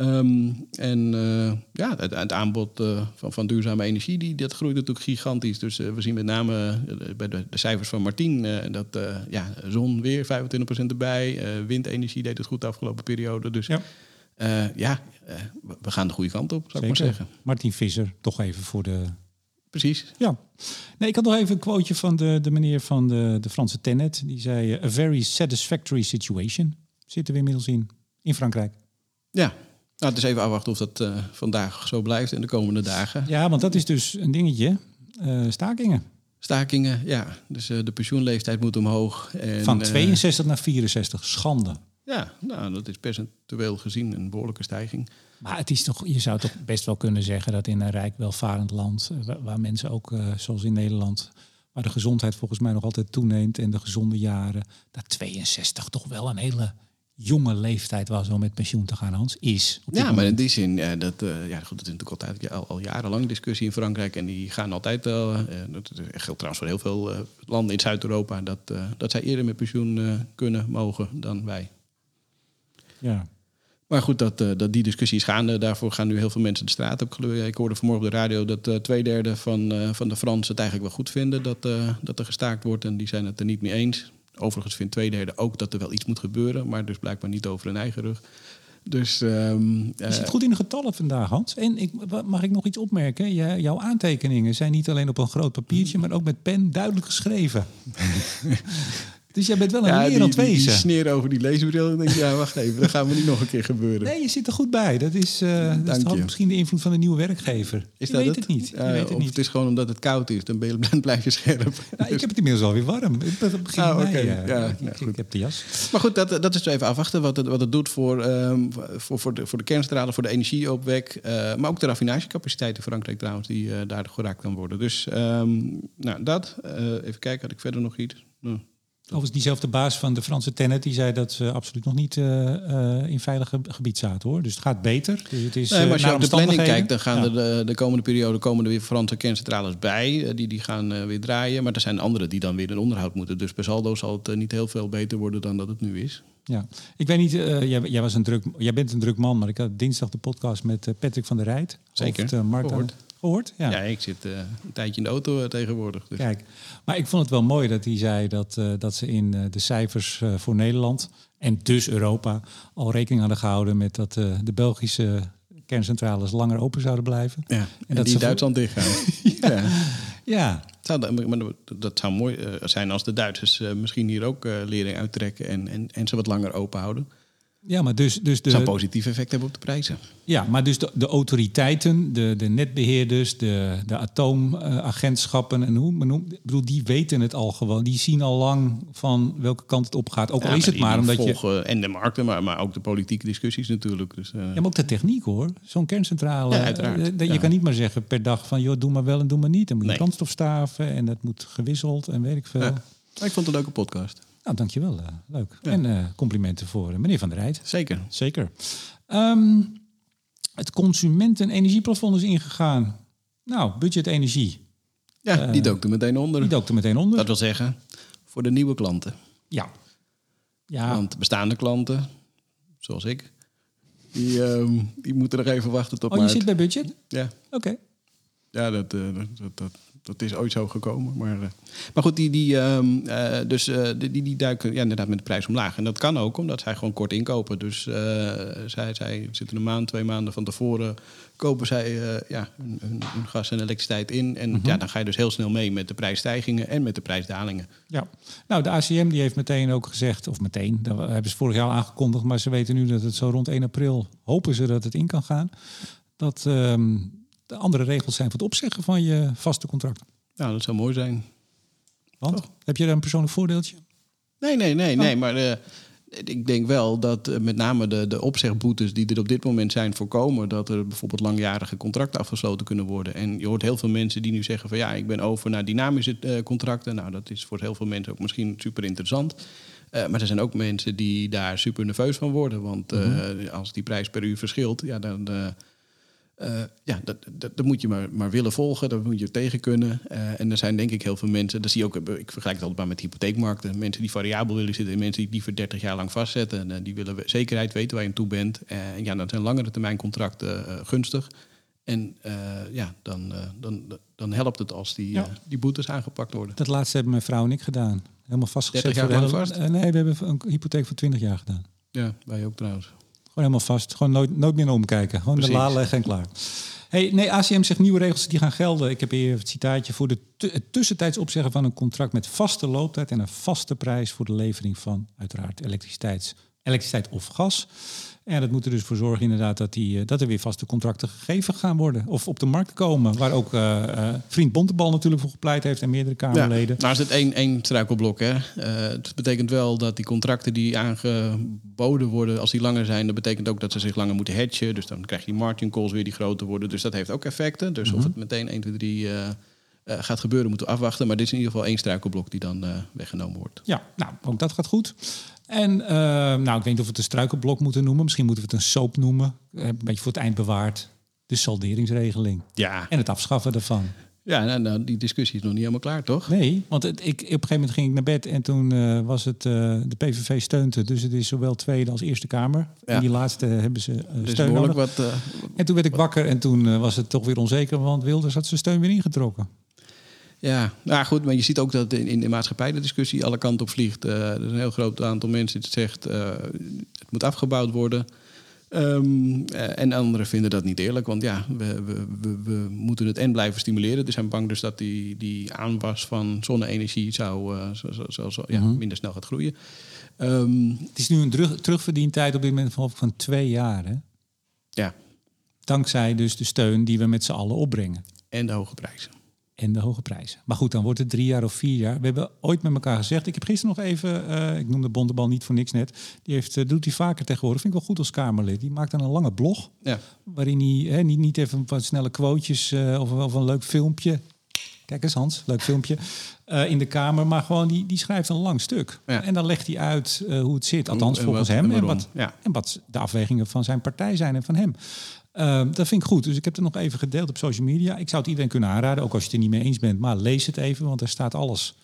Um, en uh, ja, het, het aanbod uh, van, van, duurzame energie, die, dat groeit natuurlijk gigantisch. Dus we zien met name bij de, de, cijfers van Martien dat ja, zon weer 25% erbij. windenergie deed het goed de afgelopen periode. Dus ja, ja we gaan de goede kant op, zou ik maar zeggen. Martin Visser, toch even voor de Precies. Ja. Nee, ik had nog even een quoteje van de, de meneer van de, de Franse Tenet. Die zei, a very satisfactory situation. Zitten we inmiddels in, in Frankrijk. Ja, nou, het is even afwachten of dat uh, vandaag zo blijft in de komende dagen. Ja, want dat is dus een dingetje. Uh, stakingen. Stakingen, ja. Dus uh, de pensioenleeftijd moet omhoog. En, Van 62 naar 64, schande. Ja, nou, dat is percentueel gezien een behoorlijke stijging. Maar het is toch, je zou toch best wel kunnen zeggen dat in een rijk welvarend land, eh, waar, mensen ook, zoals in Nederland, waar de gezondheid volgens mij nog altijd toeneemt en de gezonde jaren, dat 62 toch wel een hele jonge leeftijd was om met pensioen te gaan, Hans, is. Ja, maar in die zin, uh, dat, uh, ja, goed, dat is natuurlijk altijd al, al jarenlang discussie in Frankrijk. En die gaan altijd, uh, dat geldt trouwens voor heel veel landen in Zuid-Europa, dat, dat zij eerder met pensioen kunnen, mogen dan wij. Ja. Maar goed, dat, dat die discussie is gaande. Daarvoor gaan nu heel veel mensen de straat op. Ik hoorde vanmorgen op de radio dat twee derde van, van de Fransen het eigenlijk wel goed vinden dat, dat er gestaakt wordt. En die zijn het er niet mee eens. Overigens vindt twee derde ook dat er wel iets moet gebeuren, maar dus blijkbaar niet over hun eigen rug. Dus, um, je zit goed in de getallen vandaag, Hans. En ik, mag ik nog iets opmerken? jouw aantekeningen zijn niet alleen op een groot papiertje, maar ook met pen duidelijk geschreven. Dus jij bent wel een ja, wereld die, die, sneer over die leesbril. En denk ja, wacht even, dat gaan we niet nog een keer gebeuren. Nee, je zit er goed bij. Dat is, uh, dat is misschien de invloed van de nieuwe werkgever. Is je dat weet het, niet. Uh, weet het of niet. het is gewoon omdat het koud is. Dan ben je, blijf je scherp. Nou, ik heb het inmiddels alweer warm. Het begin ah, okay. mei, uh, ja, ik, ik, heb de jas. Maar goed, dat, dat is even afwachten wat het, wat het doet voor, um, voor, voor, de, voor de kernstralen, voor de energieopwek. Uh, maar ook de raffinagecapaciteit in Frankrijk trouwens, die daar geraakt kan worden. Dus um, nou, dat. even kijken, had ik verder nog iets? Nou. Overigens, diezelfde baas van de Franse Tenet die zei dat ze absoluut nog niet uh, uh, in veilig gebied zaten hoor. Dus het gaat beter. Dus het is, nee, maar als je op de planning kijkt, dan gaan ja. er de, de, komende periode komen er weer Franse kerncentrales bij. die, die gaan weer draaien. Maar er zijn andere die dan weer in onderhoud moeten. Dus per saldo zal het niet heel veel beter worden dan dat het nu is. Ja, ik weet niet, jij, jij, was een druk, jij bent een druk man, maar ik had dinsdag de podcast met Patrick van der Rijt. Zeker, het, Markt gehoord? Ja, ja ik zit uh, een tijdje in de auto uh, tegenwoordig. Dus. Kijk, maar ik vond het wel mooi dat hij zei dat, uh, dat ze in de cijfers voor Nederland en dus Europa al rekening hadden gehouden met dat de Belgische kerncentrales langer open zouden blijven. Ja, en, en dat die Duitsland voor... dichtgaan. ja. ja. Dat zou mooi zijn als de Duitsers misschien hier ook lering uittrekken en, en, en ze wat langer open houden. Ja, maar dus, dus de... zou positief effect hebben op de prijzen. Ja, maar dus de, de autoriteiten, de, de netbeheerders, de, de atoomagentschappen en hoe men noemt, bedoel, die weten het al gewoon. Die zien al lang van welke kant het op gaat. Ook al is het maar omdat volgen, je. En de markten, maar, maar ook de politieke discussies natuurlijk. Dus, uh... Ja, maar ook de techniek hoor. Zo'n kerncentrale. Ja, uiteraard. Uh, je kan niet maar zeggen per dag van joh, doe maar wel en doe maar niet. Dan moet je nee. brandstofstaven en dat moet gewisseld en weet ik veel. Ik vond het een leuke podcast. Nou, dankjewel. Uh, leuk. En uh, complimenten voor uh, meneer Van der Rijt. Zeker. Zeker. Um, het consumentenenergieplafond is ingegaan. Nou, budget energie. Ja, die dook er meteen onder. Die dook er meteen onder. Dat wil zeggen, voor de nieuwe klanten. Ja. ja. Want bestaande klanten, zoals ik, die, um, die moeten nog even wachten tot Oh, je zit bij budget? Ja. Oké. Okay. Ja, dat, dat, dat, dat is ooit zo gekomen. Maar, uh, maar goed, die, die, um, uh, dus, uh, die, die duiken ja, inderdaad met de prijs omlaag. En dat kan ook omdat zij gewoon kort inkopen. Dus zij, zij zitten een maand, twee maanden van tevoren... kopen zij ja, hun, hun, hun, gas en elektriciteit in. En mm -hmm. ja, dan ga je dus heel snel mee met de prijsstijgingen en met de prijsdalingen. Ja, nou de ACM die heeft meteen ook gezegd... of meteen, dat hebben ze vorig jaar aangekondigd... maar ze weten nu dat het zo rond 1 april... hopen ze dat het in kan gaan... dat... Um, de andere regels zijn voor het opzeggen van je vaste contract. Nou, dat zou mooi zijn. Want? Heb je daar een persoonlijk voordeeltje? Nee, nee, nee, oh. nee. Maar uh, ik denk wel dat eh, met name de, de opzegboetes die er op dit moment zijn voorkomen, dat er bijvoorbeeld langjarige contracten afgesloten kunnen worden. En je hoort heel veel mensen die nu zeggen van ja, ik ben over naar dynamische eh, contracten. Nou, dat is voor heel veel mensen ook misschien super interessant. Eh, maar er zijn ook mensen die daar super nerveus van worden. Want uh, als die prijs per uur verschilt, ja, dan, uh, ja, dat, dat, dat, moet je maar, maar willen volgen, dat moet je tegen kunnen. Uh, en er zijn denk ik heel veel mensen, dat zie je ook, ik vergelijk het altijd maar met hypotheekmarkten. Mensen die variabel willen zitten en mensen die die voor 30 jaar lang vastzetten. En uh, die willen zekerheid weten waar je aan toe bent. En ja, dan zijn langere termijn contracten gunstig. En ja, dan, dan, dan helpt het als die, ja. die boetes aangepakt worden. Dat laatste hebben mijn vrouw en ik gedaan. Helemaal vastgezet. 30 jaar lang vast? nee, we hebben een hypotheek voor 20 jaar gedaan. Ja, wij ook trouwens helemaal vast. Gewoon nooit, nooit meer omkijken. Gewoon Precies. de la leggen en klaar. Hey, nee, ACM zegt nieuwe regels die gaan gelden. Ik heb hier het citaatje voor de het tussentijds opzeggen van een contract met vaste looptijd en een vaste prijs voor de levering van uiteraard elektriciteit, elektriciteit of gas. En dat moet er dus voor zorgen inderdaad dat, die, eh, dat er weer vaste contracten gegeven gaan worden. Of op de markt komen. Waar ook uh, uh, vriend Bontebal natuurlijk voor gepleit heeft en meerdere Kamerleden. Ja, nou is het één, één struikelblok. Hè. Uh, het betekent wel dat die contracten die aangeboden worden, als die langer zijn, dat betekent ook dat ze zich langer moeten hedgen. Dus dan krijg je die margin calls weer die groter worden. Dus dat heeft ook effecten. Dus of mhm. het meteen 1, 2, 3 gaat gebeuren, moeten we afwachten. Maar dit is in ieder geval één struikelblok die dan weggenomen wordt. Ja, nou, ook dat gaat goed. En uh, nou, ik weet niet of we het een struikelblok moeten noemen. Misschien moeten we het een soap noemen. Eh, een beetje voor het eind bewaard. De salderingsregeling. Ja. En het afschaffen daarvan. Ja, nou, nou, die discussie is nog niet helemaal klaar, toch? Nee, want het, ik, op een gegeven moment ging ik naar bed en toen uh, was het uh, de PVV steunte. Dus het is zowel Tweede als Eerste Kamer. Ja. En die laatste hebben ze uh, dus steun nodig. Wat, en toen werd ik wakker en toen was het toch weer onzeker, want Wilders had zijn steun weer ingetrokken. Ja, nou goed, maar je ziet ook dat in, in de maatschappij de discussie alle kanten op vliegt. Uh, er is een heel groot aantal mensen die zegt uh, het moet afgebouwd worden. Um, uh, en anderen vinden dat niet eerlijk, want ja, we, we, we, we, moeten het en blijven stimuleren. Dus zijn bang dus dat die, die aanwas van zonne-energie zou, zo, zo, zo, ja, mhm. minder snel gaat groeien. Um, het is nu een terug, terugverdientijd op dit moment van, van twee jaar. Hè? Ja. Dankzij dus de steun die we met z'n allen opbrengen. En de hoge prijzen en de hoge prijzen. Maar goed, dan wordt het drie jaar of vier jaar. We hebben ooit met elkaar gezegd. Ik heb gisteren nog even, uh, ik noemde Bondebal niet voor niks net. Die heeft, uh, doet hij vaker tegenwoordig. Vind ik wel goed als Kamerlid. Die maakt dan een lange blog. Ja. Waarin hij niet, niet even wat snelle quotejes uh, of, of een leuk filmpje. Kijk eens Hans, leuk filmpje. in de Kamer. Maar gewoon die, die schrijft een lang stuk. Ja. En dan legt hij uit hoe het zit. Althans volgens hem. En, en wat, ja. en wat de afwegingen van zijn partij zijn en van hem. Uh, dat vind ik goed. Dus ik heb het nog even gedeeld op social media. Ik zou het iedereen kunnen aanraden, ook als je het er niet mee eens bent. Maar lees het even, want er staat alles.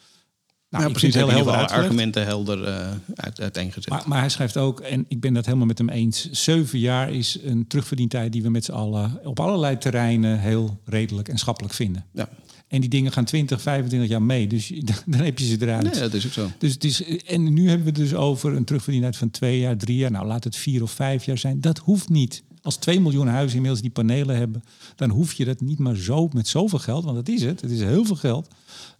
Nou, ja, precies. Heel helder alle argumenten helder uh, uit, uiteengezet. Maar, maar, hij schrijft ook, en ik ben dat helemaal met hem eens... zeven jaar is een terugverdientijd die we met z'n allen... op allerlei terreinen heel redelijk en schappelijk vinden. Ja. En die dingen gaan 20, 25 jaar mee. Dus dan heb je ze eruit. Nee, dat is ook zo. Dus het is, en nu hebben we het dus over een terugverdientijd van twee jaar, drie jaar. Nou, laat het vier of vijf jaar zijn. Dat hoeft niet. Als 2 miljoen huizen inmiddels die panelen hebben, dan hoef je dat niet maar zo met zoveel geld, want dat is het, het is heel veel geld,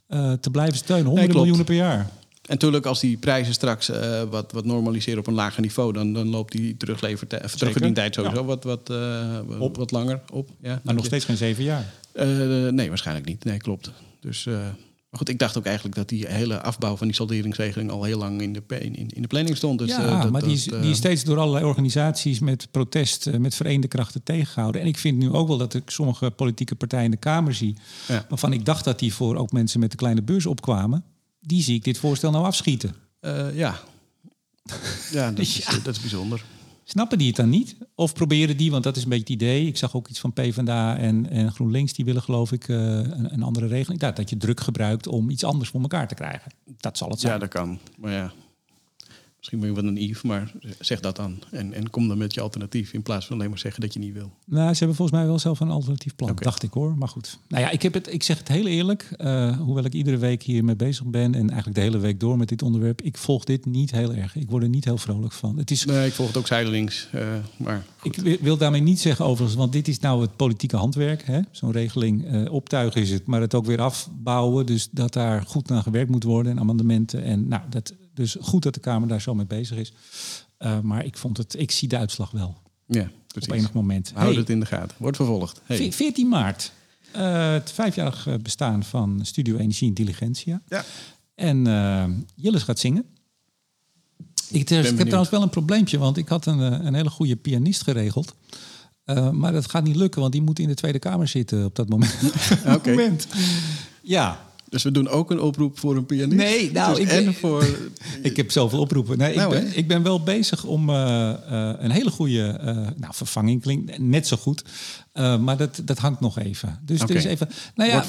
uh, te blijven steunen. Honderden nee, miljoenen per jaar. En natuurlijk, als die prijzen straks uh, wat, wat normaliseren op een lager niveau, dan, dan loopt die terugverdientijd sowieso ja. wat, wat, uh, op. wat langer op. Ja, maar nog steeds geen zeven jaar? nee, waarschijnlijk niet. Nee, klopt. Dus maar goed, ik dacht ook eigenlijk dat die hele afbouw van die salderingsregeling al heel lang in de, in, in de planning stond. Dus, ja, uh, maar die is, die is steeds door allerlei organisaties met protest, uh, met vereende krachten tegengehouden. En ik vind nu ook wel dat ik sommige politieke partijen in de Kamer zie, ja. waarvan ik dacht dat die voor ook mensen met de kleine beurs opkwamen, die zie ik dit voorstel nou afschieten. Ja. ja, dat is, ja. dat is bijzonder. Snappen die het dan niet? Of proberen die, want dat is een beetje het idee. Ik zag ook iets van PvdA en, en GroenLinks, die willen geloof ik uh, een, een, andere regeling. Dat, dat je druk gebruikt om iets anders voor elkaar te krijgen. Dat zal het zijn. Ja, dat kan. Maar ja, Misschien ben je wat naïef, maar zeg dat dan. En, en kom dan met je alternatief in plaats van alleen maar zeggen dat je niet wil. Nou, ze hebben volgens mij wel zelf een alternatief plan, okay. dacht ik hoor. Maar goed. Nou ja, ik, heb het, ik zeg het heel eerlijk. Uh, hoewel ik iedere week hiermee bezig ben en eigenlijk de hele week door met dit onderwerp. Ik volg dit niet heel erg. Ik word er niet heel vrolijk van. Het is, nee, ik volg het ook zijdelings. Uh, maar goed. Ik wil daarmee niet zeggen overigens, want dit is nou het politieke handwerk. Zo'n regeling uh, optuigen is het, maar het ook weer afbouwen. Dus dat daar goed naar gewerkt moet worden en amendementen. En nou, dat dus goed dat de Kamer daar zo mee bezig is. Uh, maar ik vond het, ik zie de uitslag wel. Ja, precies. Op enig moment. Houd hey, het in de gaten. Wordt vervolgd. Hey. 14 maart. Uh, het vijfjarig bestaan van Studio Energie Intelligentia. Ja. En uh, Jillis gaat zingen. Ik, ik heb trouwens wel een probleempje, want ik had een, eh, een hele goede pianist geregeld. Uh, maar dat gaat niet lukken, want die moet in de Tweede Kamer zitten op dat moment. Oké. Ja, dus we doen ook een oproep voor een pianist? Nee, nou, dus ik, ben, voor... ik heb zoveel oproepen. Nee, nou, ik, ben, ik ben wel bezig om uh, uh, een hele goede uh, nou, vervanging. Klinkt net zo goed. maar dat, dat hangt nog even. Dus okay. er is even. Nou ja,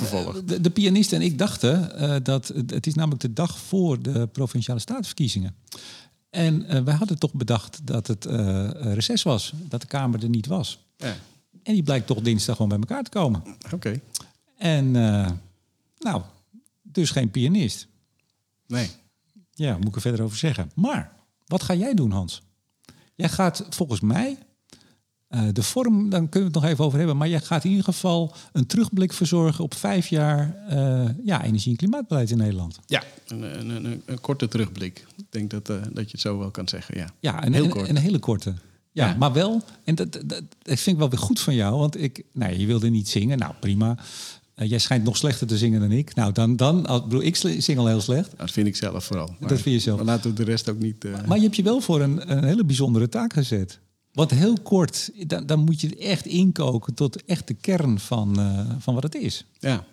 de, de, pianist en ik dachten dat het is namelijk de dag voor de provinciale staatsverkiezingen. En wij hadden toch bedacht dat het reces was, dat de Kamer er niet was. Ja. En die blijkt toch dinsdag gewoon bij elkaar te komen. Oké. En nou, dus geen pianist. Nee. Ja, moet ik er verder over zeggen. Maar wat ga jij doen, Hans? Jij gaat volgens mij uh, de vorm, dan kunnen we het nog even over hebben. Maar jij gaat in ieder geval een terugblik verzorgen op vijf jaar uh, ja, energie- en klimaatbeleid in Nederland. Ja, een, een, een, een korte terugblik. Ik denk dat, uh, dat je het zo wel kan zeggen. Ja, ja een, heel kort. een hele korte. Ja, ja, maar wel, en dat, dat, dat, vind ik wel weer goed van jou, want ik, nou, je wilde niet zingen, nou prima. Uh, jij schijnt nog slechter te zingen dan ik. Nou, dan, dan bedoel, ik zing al heel slecht. Dat vind ik zelf vooral. dat vind je zelf. Maar laten we de rest ook niet. Uh... Maar je hebt je wel voor een, een hele bijzondere taak gezet. Want heel kort, dan, dan moet je echt inkoken tot echt de kern van, uh, van wat het is. Ja,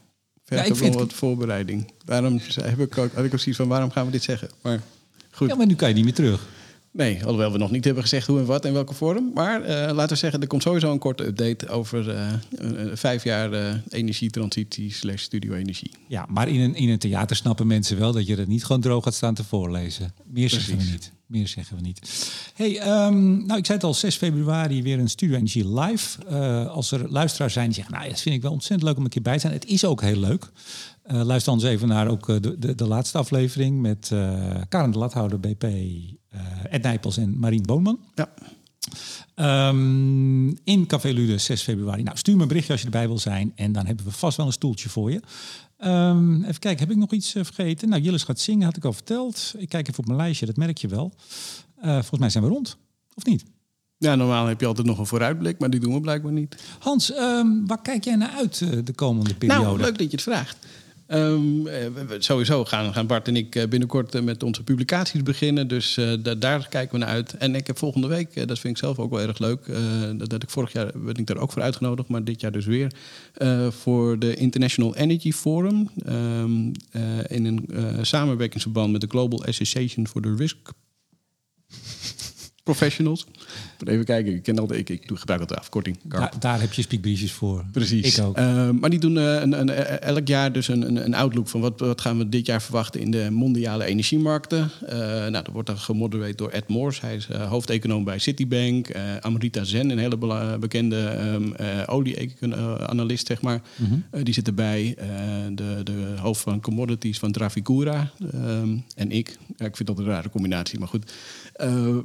verder ja, ik vind wat voorbereiding. Daarom heb ik ook, had ik ook zoiets van, waarom gaan we dit zeggen? Maar goed. Ja, maar nu kan je niet meer terug. Nee, alhoewel we nog niet hebben gezegd hoe en wat en welke vorm. Maar uh, laten we zeggen, er komt sowieso een korte update over uh, vijf jaar uh, energietransitie slash studio-energie. Ja, maar in een, in een theater snappen mensen wel dat je er niet gewoon droog gaat staan te voorlezen. Meer Precies. zeggen we niet. Meer zeggen we niet. Hey, um, nou, ik zei het al, 6 februari weer een Studio Energie live. als er luisteraars zijn die zeggen, nou, dat vind ik wel ontzettend leuk om een keer bij te zijn. Het is ook heel leuk. Luister eens even naar ook de, de, de laatste aflevering met Karen de Lathouder, BP, Ed Nijpels en Marien Boonman. Ja. Um, in Café Lude 6 februari. Nou, stuur me een berichtje als je erbij wil zijn. En dan hebben we vast wel een stoeltje voor je. Um, even kijken, heb ik nog iets vergeten? Nou, Jillis gaat zingen, had ik al verteld. Ik kijk even op mijn lijstje, dat merk je wel. volgens mij zijn we rond, of niet? Ja, normaal heb je altijd nog een vooruitblik, maar die doen we blijkbaar niet. Hans, um, waar kijk jij naar uit de komende periode? Nou, leuk dat je het vraagt. Um, sowieso gaan, gaan Bart en ik eh, binnenkort eh, met onze publicaties beginnen. Dus daar kijken we naar uit. En ik heb volgende week, dat vind ik zelf ook wel erg leuk. dat, ik vorig jaar ben ik daar ook voor uitgenodigd, maar dit jaar dus weer. voor de International Energy Forum. Um, in een samenwerkingsverband met de Global Association for the Risk Professionals. Even kijken, ik, ken altijd, ik, ik gebruik altijd afkorting. Daar, daar, heb je speakbriefjes voor. Precies. Ik ook. Uh, maar die doen uh, een, een, elk jaar dus een, een, een outlook van wat, wat gaan we dit jaar verwachten in de mondiale energiemarkten. Uh, nou, dat wordt dan gemodereerd door Ed Morse. Hij is hoofdeconoom bij Citibank. Amrita Zen, een hele bekende um, olie-analyst, zeg maar. Mm -hmm. die zit erbij. de, de hoofd van commodities van Trafigura. Um, en ik. Ja, ik vind dat een rare combinatie, maar goed.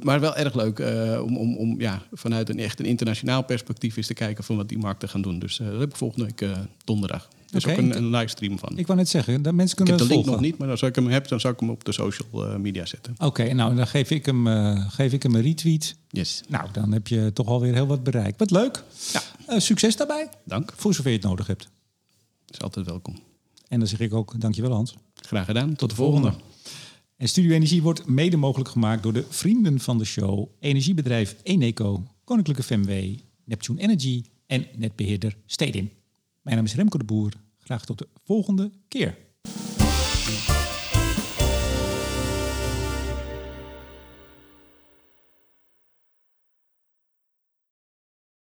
Maar wel erg leuk om, om, om ja, vanuit een echt een internationaal perspectief is te kijken van wat die markten gaan doen. Dus uh, dat heb ik volgende week donderdag. Dus okay, ook een, een livestream van. Ik wou net zeggen, dat mensen kunnen ik heb de link nog niet, maar als ik hem heb, dan zal ik hem op de social media zetten. Oké, okay, nou dan geef ik, hem, geef ik hem een retweet. Yes. Nou, dan heb je toch alweer heel wat bereikt. Wat leuk. Ja. succes daarbij. Dank. Voor zover je het nodig hebt. Is altijd welkom. En dan zeg ik ook dankjewel Hans. Graag gedaan. Tot, de volgende. En Studio Energie wordt mede mogelijk gemaakt door de vrienden van de show. Energiebedrijf Eneco, Koninklijke FMW, Neptune Energy en netbeheerder Stedin. Mijn naam is Remco de Boer. Graag tot de volgende keer.